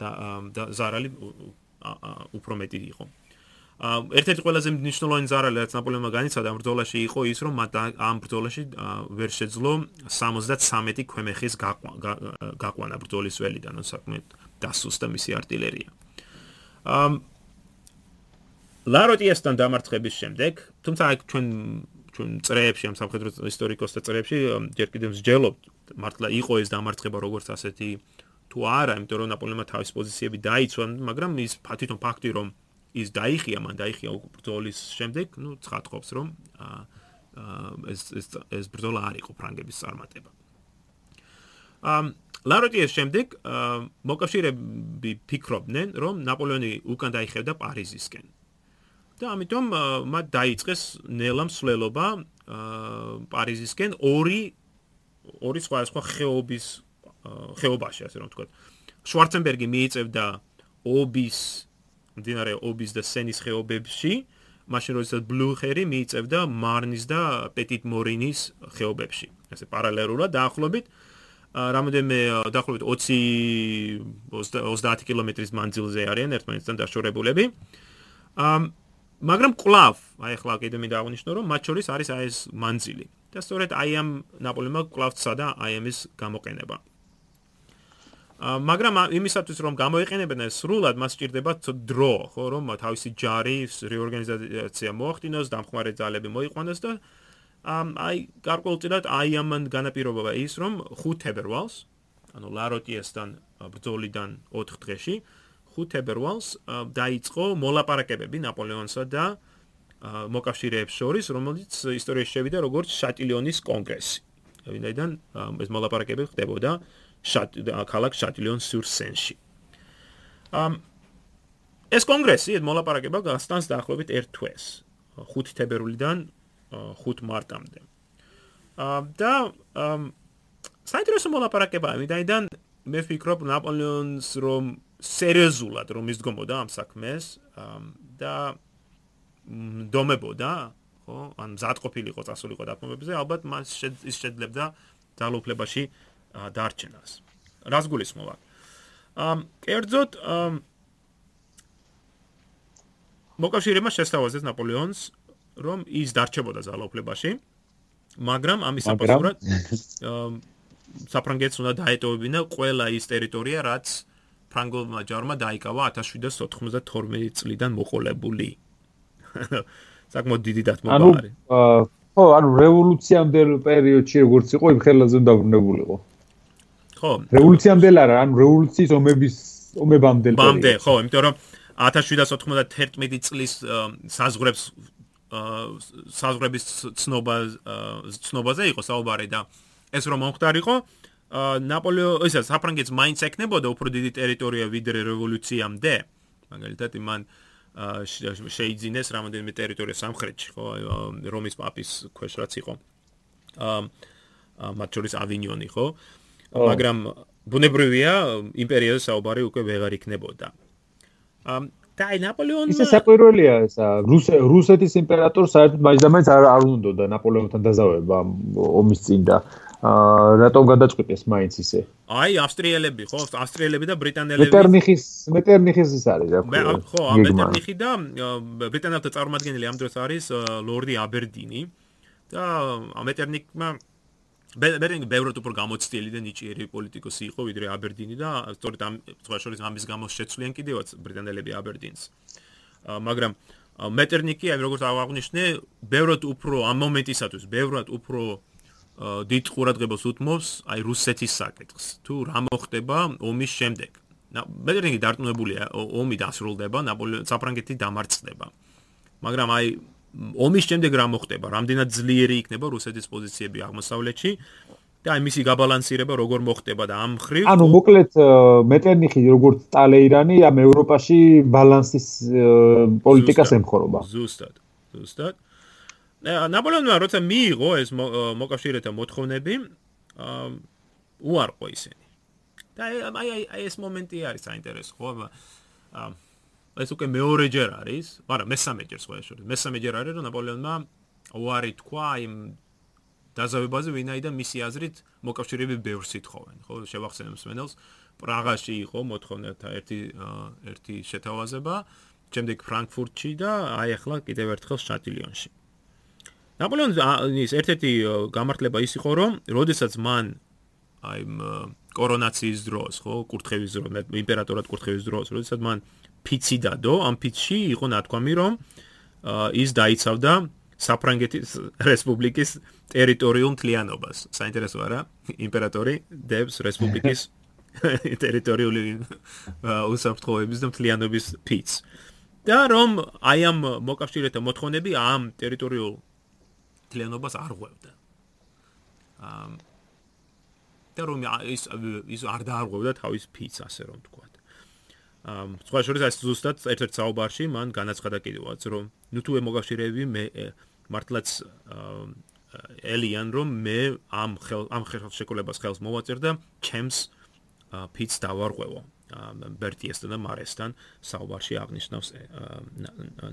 Speaker 1: და ზარალი უფრო მეტი იყო. ერთ-ერთი ყველაზე მნიშვნელოვანი ზარალი რაც ნაპოლეონმა განიცადა ამ ბრძოლაში იყო ის რომ მათ ამ ბრძოლაში ვერ შეძლო 73 ქვემეხის გაყვანა ბრძოლის ველიდან, ანუ საკმაოდ დასუსტა მისი артиლერია. ამ ლაროტიასთან დამარცხების შემდეგ, თუმცა აქ ჩვენ ჩვენ წრეებში ამ სამხედრო ისტორიკოსთა წრეებში ჯერ კიდევ მსჯელობთ, მართლა იყო ეს დამარცხება როგორც ასეთი აა თუ არა, იმიტომ რომ ნაპოლეონმა თავის პოზიციები დაიცვა, მაგრამ ის თვითონ ფაქტი რომ ის დაიხია, მან დაიხია ბრძოლის შემდეგ, ну, ცხადყოფს რომ ეს ეს ეს ბრძოლა არ იყო ფრანგების წარმატება. ამ ლაროტიეს შემდეგ მოკავშირეები ფიქრობდნენ, რომ ნაპოლეონი უკან დაიხევდა პარიზისკენ. და ამიტომ მათ დაიწყეს ნელა მსვლელობა პარიზისკენ ორი ორი სხვადასხვა ხეობის ხეობაში, ასე რომ ვთქვა. შვარცენბერგი მიიწევდა ობის მდინარე ობის და სენის ხეობებში, მაშინ როდესაც ბლუხერი მიიწევდა მარნის და პეტიტ მორინის ხეობებში. ასე პარალელურად დაახლოებით რამოდენმე დაახლოებით 20 30 კილომეტრის მანძილზე არიან ერთმანეთთან დაშორებულები. ამ მაგრამ კლავ, აი ახლა კიდე მინდა აღნიშნო რომ მათ შორის არის აი ეს მანძილი. და სწორედ აი ამ ნაპოლეონმა კლავსა და აი ამის გამოყენება. მაგრამ იმისათვის რომ გამოიყენებენ ეს სრულად მას სჭირდება დრო, ხო, რომ თავისი ჯარის რეორგანიზაცია მოახდინოს, დამხმარე ძალები მოიყვანოს და აი გარკვეულწილად აი ამან განაპირობა ის რომ 5 თებერვალს, ანუ ლაროტიესთან ბრძოლიდან 4 დღეში 5 თებერვალს დაიწყო მოლაპარაკებები ნაპოლეონსა და მოკავშირეებს შორის, რომელიც ისტორიაში შევიდა როგორც შატილიონის კონგრესი. ვინაიდან ეს მოლაპარაკებები ხდებოდა ქალაქ შატილიონ სურ სენში. ამ ეს კონგრესი, ეს მოლაპარაკება გასტანს დაახლოებით 1 თვეს, 5 თებერვლიდან 5 მარტამდე. ამ და ამ საინტერესო მოლაპარაკებაა, ვინაიდან მე ვფიქრობ ნაპოლეონს რომ სერიოზულად რომ ისდგომოდა ამ საქმეს და დომებოდა, ხო? ან მზადყოფილიყო წასულიყო დათმობებზე, ალბათ მას ის შეძლებდა ძალოფლებაში დარჩენას. რას გულისხმობა? ამ კერძოდ მოკავშირეებმა შესთავაზეს ნაპოლეონს, რომ ის დარჩებოდა ძალაუფლებაში, მაგრამ ამის საპასუხოდ საფრანგეთს უნდა დაეტოვებინა ყველა ის ტერიტორია, რაც ფრანგულმა ჯარმა დაიკავა 1792 წლიდან მოყოლებული. საკმაოდ დიდი დათმობა არის.
Speaker 2: ანუ ხო, ანუ რევოლუციამდელ პერიოდში როგორც იყო, იმ ხელაზე დაბრუნებულიყო.
Speaker 1: ხო.
Speaker 2: რევოლუციამდელ არა, ანუ რევოლუციის ომების ომებამდელ
Speaker 1: ბამდე, ხო, იმიტომ რომ 1791 წლის საზღვრებს საზღვრების ცნობა ცნობაზე იყო საუბარი და ეს რომ მომხდარიყო ნაპოლეო ისა საფრანგეთს მაინც ეკნებოდა უფრო დიდი ტერიტორია ვიდრე რევოლუციამდე მაგალითად იმან შეიძინეს რამოდენიმე ტერიტორია სამხრეთში ხო რომის პაპის ქვეშ რაც იყო აა მათ შორის ავინიონი ხო მაგრამ ბუნებრივია იმპერიაზე საუბარი უკვე ვეღარ იქნებოდა. ამ და აი ნაპოლეონმა
Speaker 2: ისე საყვირველია ესა რუსეთის იმპერატორს საერთოდ მაინც არ არ უნდა ნაპოლეონთან დაზავება ომის წინ და აა რატომ გადაწყვიტეს მაინც ისე?
Speaker 1: აი ავსტრიელები ხო, ავსტრიელები და ბრიტანელები.
Speaker 2: მეტერნიხის მეტერნიხის ის არის რა
Speaker 1: ხო. ხო, მეტერნიხი და ბრიტანელთა წარმომადგენელი ამ დროს არის ლორდი აბერდინი და მეტერნიხმა მეტერნიხი ბევრად უფრო გამოცდილი და ნიჭიერი პოლიტიკოსი იყო ვიდრე აბერდინი და სწორედ ამ შორის ამის გამო შეცვლიან კიდევაც ბრიტანელები აბერდინს. მაგრამ მეტერნიხი აი როგორც აღნიშნე, ბევრად უფრო ამ მომენტისათვის, ბევრად უფრო დიდ ყურადღებას უთმობს აი რუსეთის საკითხს. თუ რა მოხდება ომის შემდეგ. მეტერნიხი დარწმუნებულია, ომი დასრულდება, ნაპოლეონი საფრანგეთი დამარცხდება. მაგრამ აი ომის შემდეგ რა მოხდება? რამდენად ძლიერი იქნება რუსეთის პოზიციები აღმოსავლეთში? და აი მისი გაბალანსირება როგორ მოხდება და ამ ხრივ
Speaker 2: ანუ მოკლედ მეტერნიხი როგორც ტალეირანი ამ ევროპაში ბალანსის პოლიტიკას ემხორობა.
Speaker 1: ზუსტად. ზუსტად. ნაპოლეონმა როცა მიიღო ეს მოკავშირეთა მოთხოვნები, უარყო ისინი. და აი აი ეს მომენტი არის საინტერესო, ხო? ეს უკვე მეორეჯერ არის, მაგრამ მესამეჯერ სხვა შორის. მესამეჯერ არის, რომ ნაპოლეონმა უარი თქვა იმ დაზავებაზე, ვინაიდან მისი აზრით მოკავშირეები ბევრს ითხოვენ, ხო? შევახსენებ მსმენელს, პრაღაში იყო მოთხოვნათა ერთი ერთი შეთავაზება, შემდეგ ფრანკფურტში და აი ახლა კიდევ ერთხელ შატილიონში. ნაპოლეონის ერთ-ერთი გამართლება ის იყო, რომ როდესაც მან აი კორონაციის დროს, ხო, კურთხევის დროს, იმპერატორად კურთხევის დროს, როდესაც მან ფიცი დადო, ამ ფიცში იყო ნათქვამი, რომ ის დაიცავდა საფრანგეთის რესპუბლიკის ტერიტორიულ მთლიანობას. საინტერესო არა? იმპერატორი დებს რესპუბლიკის ტერიტორიული უსაფრთხოების და მთლიანობის ფიცს. და რომ აი ამ მოკავშირეთა მოთხოვნები ამ ტერიტორიულ მთლიანობას არ ღვევდა. აა და რომ ის ის არ დაარღვევდა თავის ფიც ასე რომ თქვა. აა სხვა შორის ეს ზუსტად ერთ-ერთ საუბარში მან განაცხადა კიდევაც რომ ნუ თუ მოგავშირეები მე მართლაც ელიან რომ მე ამ ხელ ამ ხელშეკრულებას ხელს მოვაწერ და ჩემს ფიც დავარღვევო. ბერტიესთან და მარესთან საუბარში აღნიშნავს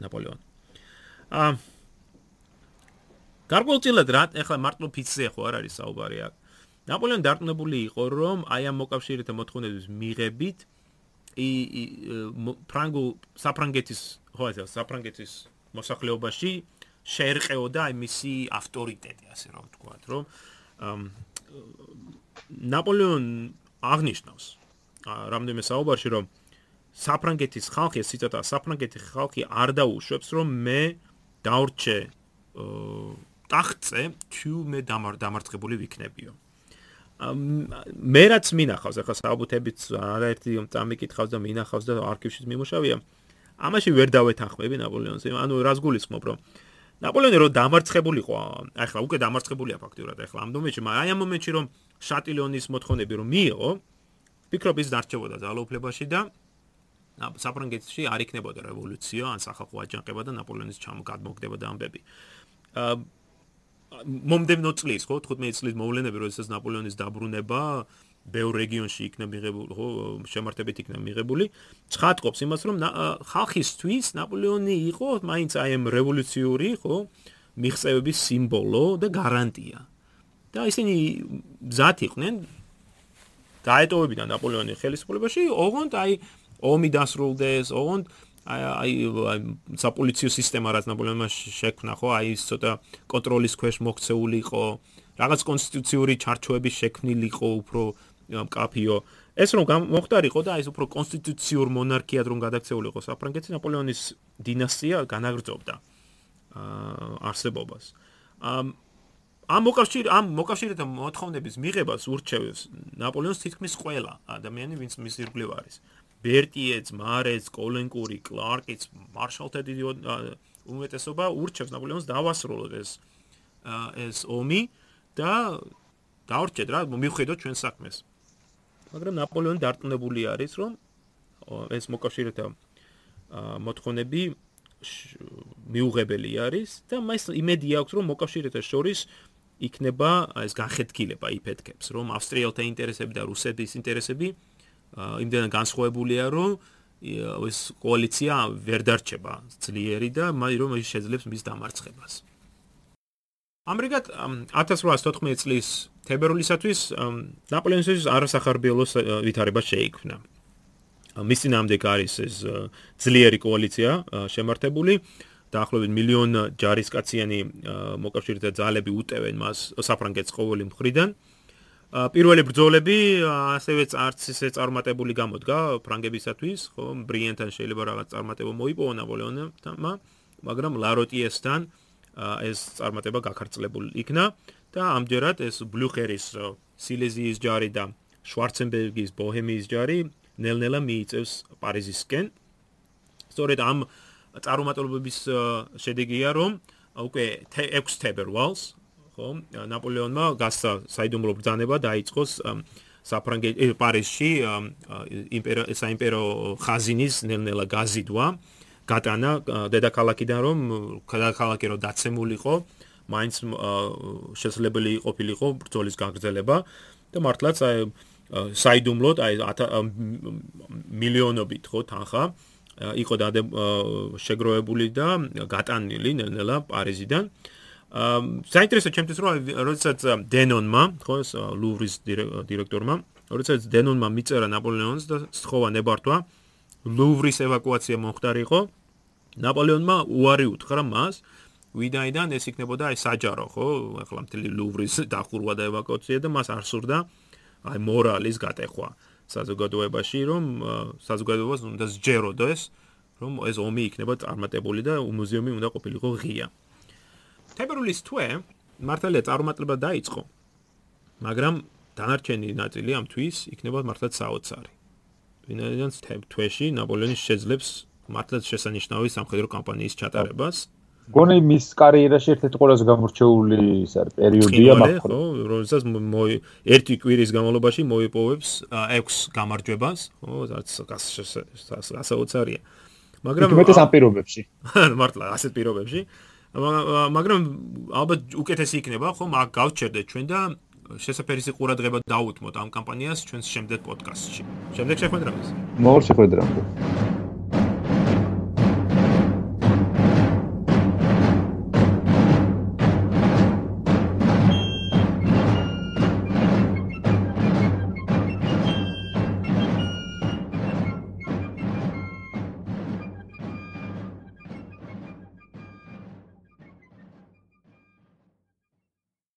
Speaker 1: ნაპოლეონი. აა გარკვეულწილად რა ეხლა მარტო ფიცზე ხო არ არის საუბარი აქ ნაპოლეონი დარწმუნებული იყო რომ აი ამ მოკავშირეთა მოთხოვნების მიღებით ი ფრანგულ საფრანგეთის ხო ასე საფრანგეთის მოსახლეობაში შეერყეოდა აი მისი ავტორიტეტი ასე რომ ვთქვათ რომ ნაპოლეონ აღნიშნავს რამდენიმე საუბარში რომ საფრანგეთის ხალხი ციტატა საფრანგეთის ხალხი არ დაუშვებს რომ მე დაურჩე ტახტზე თუ მე დამარცხებული ვიქნებიო. მე რაც მინახავს ახლა საუბუთებით არაერთი წამიკითხავს და მინახავს და არქივშიც მიმუშავია. ამაში ვერ დავეთანხმები ნაპოლეონს. ანუ რას გულისხმობ რომ ნაპოლეონი რო დამარცხებულიყო, ახლა უკვე დამარცხებულია ფაქტურად ახლა ამ მომენტში, მაგრამ აი ამ მომენტში რომ შატილიონის მოთხოვნები რომ მიიღო, ფიქრობ ის დარჩებოდა ძალაუფლებაში და საფრანგეთში არ იქნებოდა რევოლუცია, ან სახალხო აჯანყება და ნაპოლეონის ჩამოგდებოდა ამბები. მომდევნო წლის, ხო, 15 წლის მოვლენები, როდესაც ნაპოლეონის დაბრუნება ბევრ რეგიონში იქნა მიღებული, ხო, შემართებით იქნა მიღებული, ცხადყოფს იმას, რომ ხალხისთვის ნაპოლეონი იყო მაინც აი ამ რევოლუციური, ხო, მიღწევების სიმბოლო და გარანტია. და ისინი მზად იყვნენ დაეტოვებინა ნაპოლეონი ხელისუფლებაში, ოღონდ აი ომი დასრულდეს, ოღონდ აი აი საპოლიციო სისტემა რაც ნაპოლეონმა შექმნა ხო? აი ის ცოტა კონტროლის ქვეშ მოქცეული იყო. რაღაც კონსტიტუციური ჩარჩოების შექმნილიყო უფრო კაფიო. ეს რომ მოხდარიყო და აი ეს უფრო კონსტიტუციურ მონარქიად რომ გადაქცეულიყო საფრანგეთი ნაპოლეონის დინასტია განაგრძობდა აა არსებობას. ამ მოკავშირე ამ მოკავშირეთა მოთხოვნების მიღებას ურჩევს ნაპოლეონს თითქმის ყველა ადამიანი ვინც მის ირგვლივ არის ბერტიეც, მარეც, კოლენკური, კლარკიც, მარშალთა დიდი უმეტესობა ურჩევს ნაპოლეონს დავასრულოთ ეს ეს ომი და დაურჩეთ რა, მივხედოთ ჩვენ საქმეს. მაგრამ ნაპოლეონი დარწმუნებული არის, რომ ეს მოკავშირეთა მოთხოვნები მიუღებელი არის და მას იმედი აქვს, რომ მოკავშირეთა შორის იქნება ეს განხეთქილება იფეთქებს, რომ ავსტრიელთა ინტერესები და რუსეთის ინტერესები იმდენად განსხვავებულია, რომ ეს კოალიცია ვერ დარჩება ძლიერი და რომ ის შეძლებს მის დამარცხებას. ამრიგად 1814 წლის თებერვლისათვის ნაპოლეონის არასახარბიელოს ვითარება შეიქმნა. მის ძინამდე არის ეს ძლიერი კოალიცია შემართებული დაახლოებით მილიონ ჯარისკაციანი მოკავშირეთა ძალები უტევენ მას საფრანგეთის ყოველი მხრიდან. პირველი ბრძოლები ასევე არც ისე წარმატებული გამოდგა ფრანგებისათვის, ხო, ბრიენთან შეიძლება რაღაც წარმატება მოიპოვა ნაპოლეონმა, მაგრამ ლაროტიესთან ეს წარმატება გაქარწლებული იქნა და ამჯერად ეს ბლუხერის სილეზიის ჯარი და შვარცენბერგის ბოჰემიის ჯარი ნელ-ნელა მიიწევს პარიზისკენ. სწორედ ამ წარმატებების შედეგია, რომ უკვე 6 თებერვალს, ხო, ნაპოლეონმა გასცა საიდუმლო ბრძანება დაიწყოს საფრანგეთ პარიზში იმპერო საიმპერო ხაზინის ნელ-ნელა გაზიდვა. გატანა დედაქალაქიდან რომ დედაქალაქი რომ დაცემულიყო მაინც შესაძლებელი ყოფილიყო ბრძოლის გაგრძელება და მართლაც აი საიდუმლოდ აი მილიონობით ხო თანხა იყო დადე შეგროვებული და გატანილი ნელ-ნელა პარიზიდან საინტერესო ჩემთვის რომ როდესაც დენონმა ხო ლუვრის დირექტორმა როდესაც დენონმა მიწერა ნაპოლეონს და სთხოვა ნებართვა ლუვრის ევაკუაცია მომხდარიყო ნაპოლეონმა უარი უთხრა მას ვიდაიდან ეს იქნებოდა აი საჯარო ხო ახლა მთელი ლუვრის დახურვა და ევაკუაცია და მას არ სურდა აი მორალის გატეხვა საზოგადოებაში რომ საზოგადოებას უნდა სჯეროდეს რომ ეს ომი იქნება წარმატებული და მუზეუმი უნდა ყოფილიყო ღია თებერვლის თვე მართალია წარმატება დაიწყო მაგრამ დანარჩენი ნაწილი ამ თვის იქნება მართლაც საოცარი ვინაიდან თვეში ნაპოლეონი შეძლებს მართლაც შესანიშნავი სამხედრო კამპანიის ჩატარებას.
Speaker 2: გონი მის კარიერაში ერთ-ერთი ყველაზე გამორჩეული ის არის პერიოდია
Speaker 1: მაგრამ ხო, როდესაც ერთი კვირის განმავლობაში მოიპოვებს 6 გამარჯვებას, ხო, რაც გასაოცარია.
Speaker 2: მაგრამ მეტეს ამ პირობებში.
Speaker 1: მართლა ასეთ პირობებში. მაგრამ ალბათ უკეთესი იქნება, ხო, მაგ გავჩერდეთ ჩვენ და შესაძფერისი ყურადღება დაუთმოთ ამ კამპანიას ჩვენს შემდეგ პოდკასტში. შემდეგ შეხვედრამდე.
Speaker 2: მოგერ შეხვედრამდე.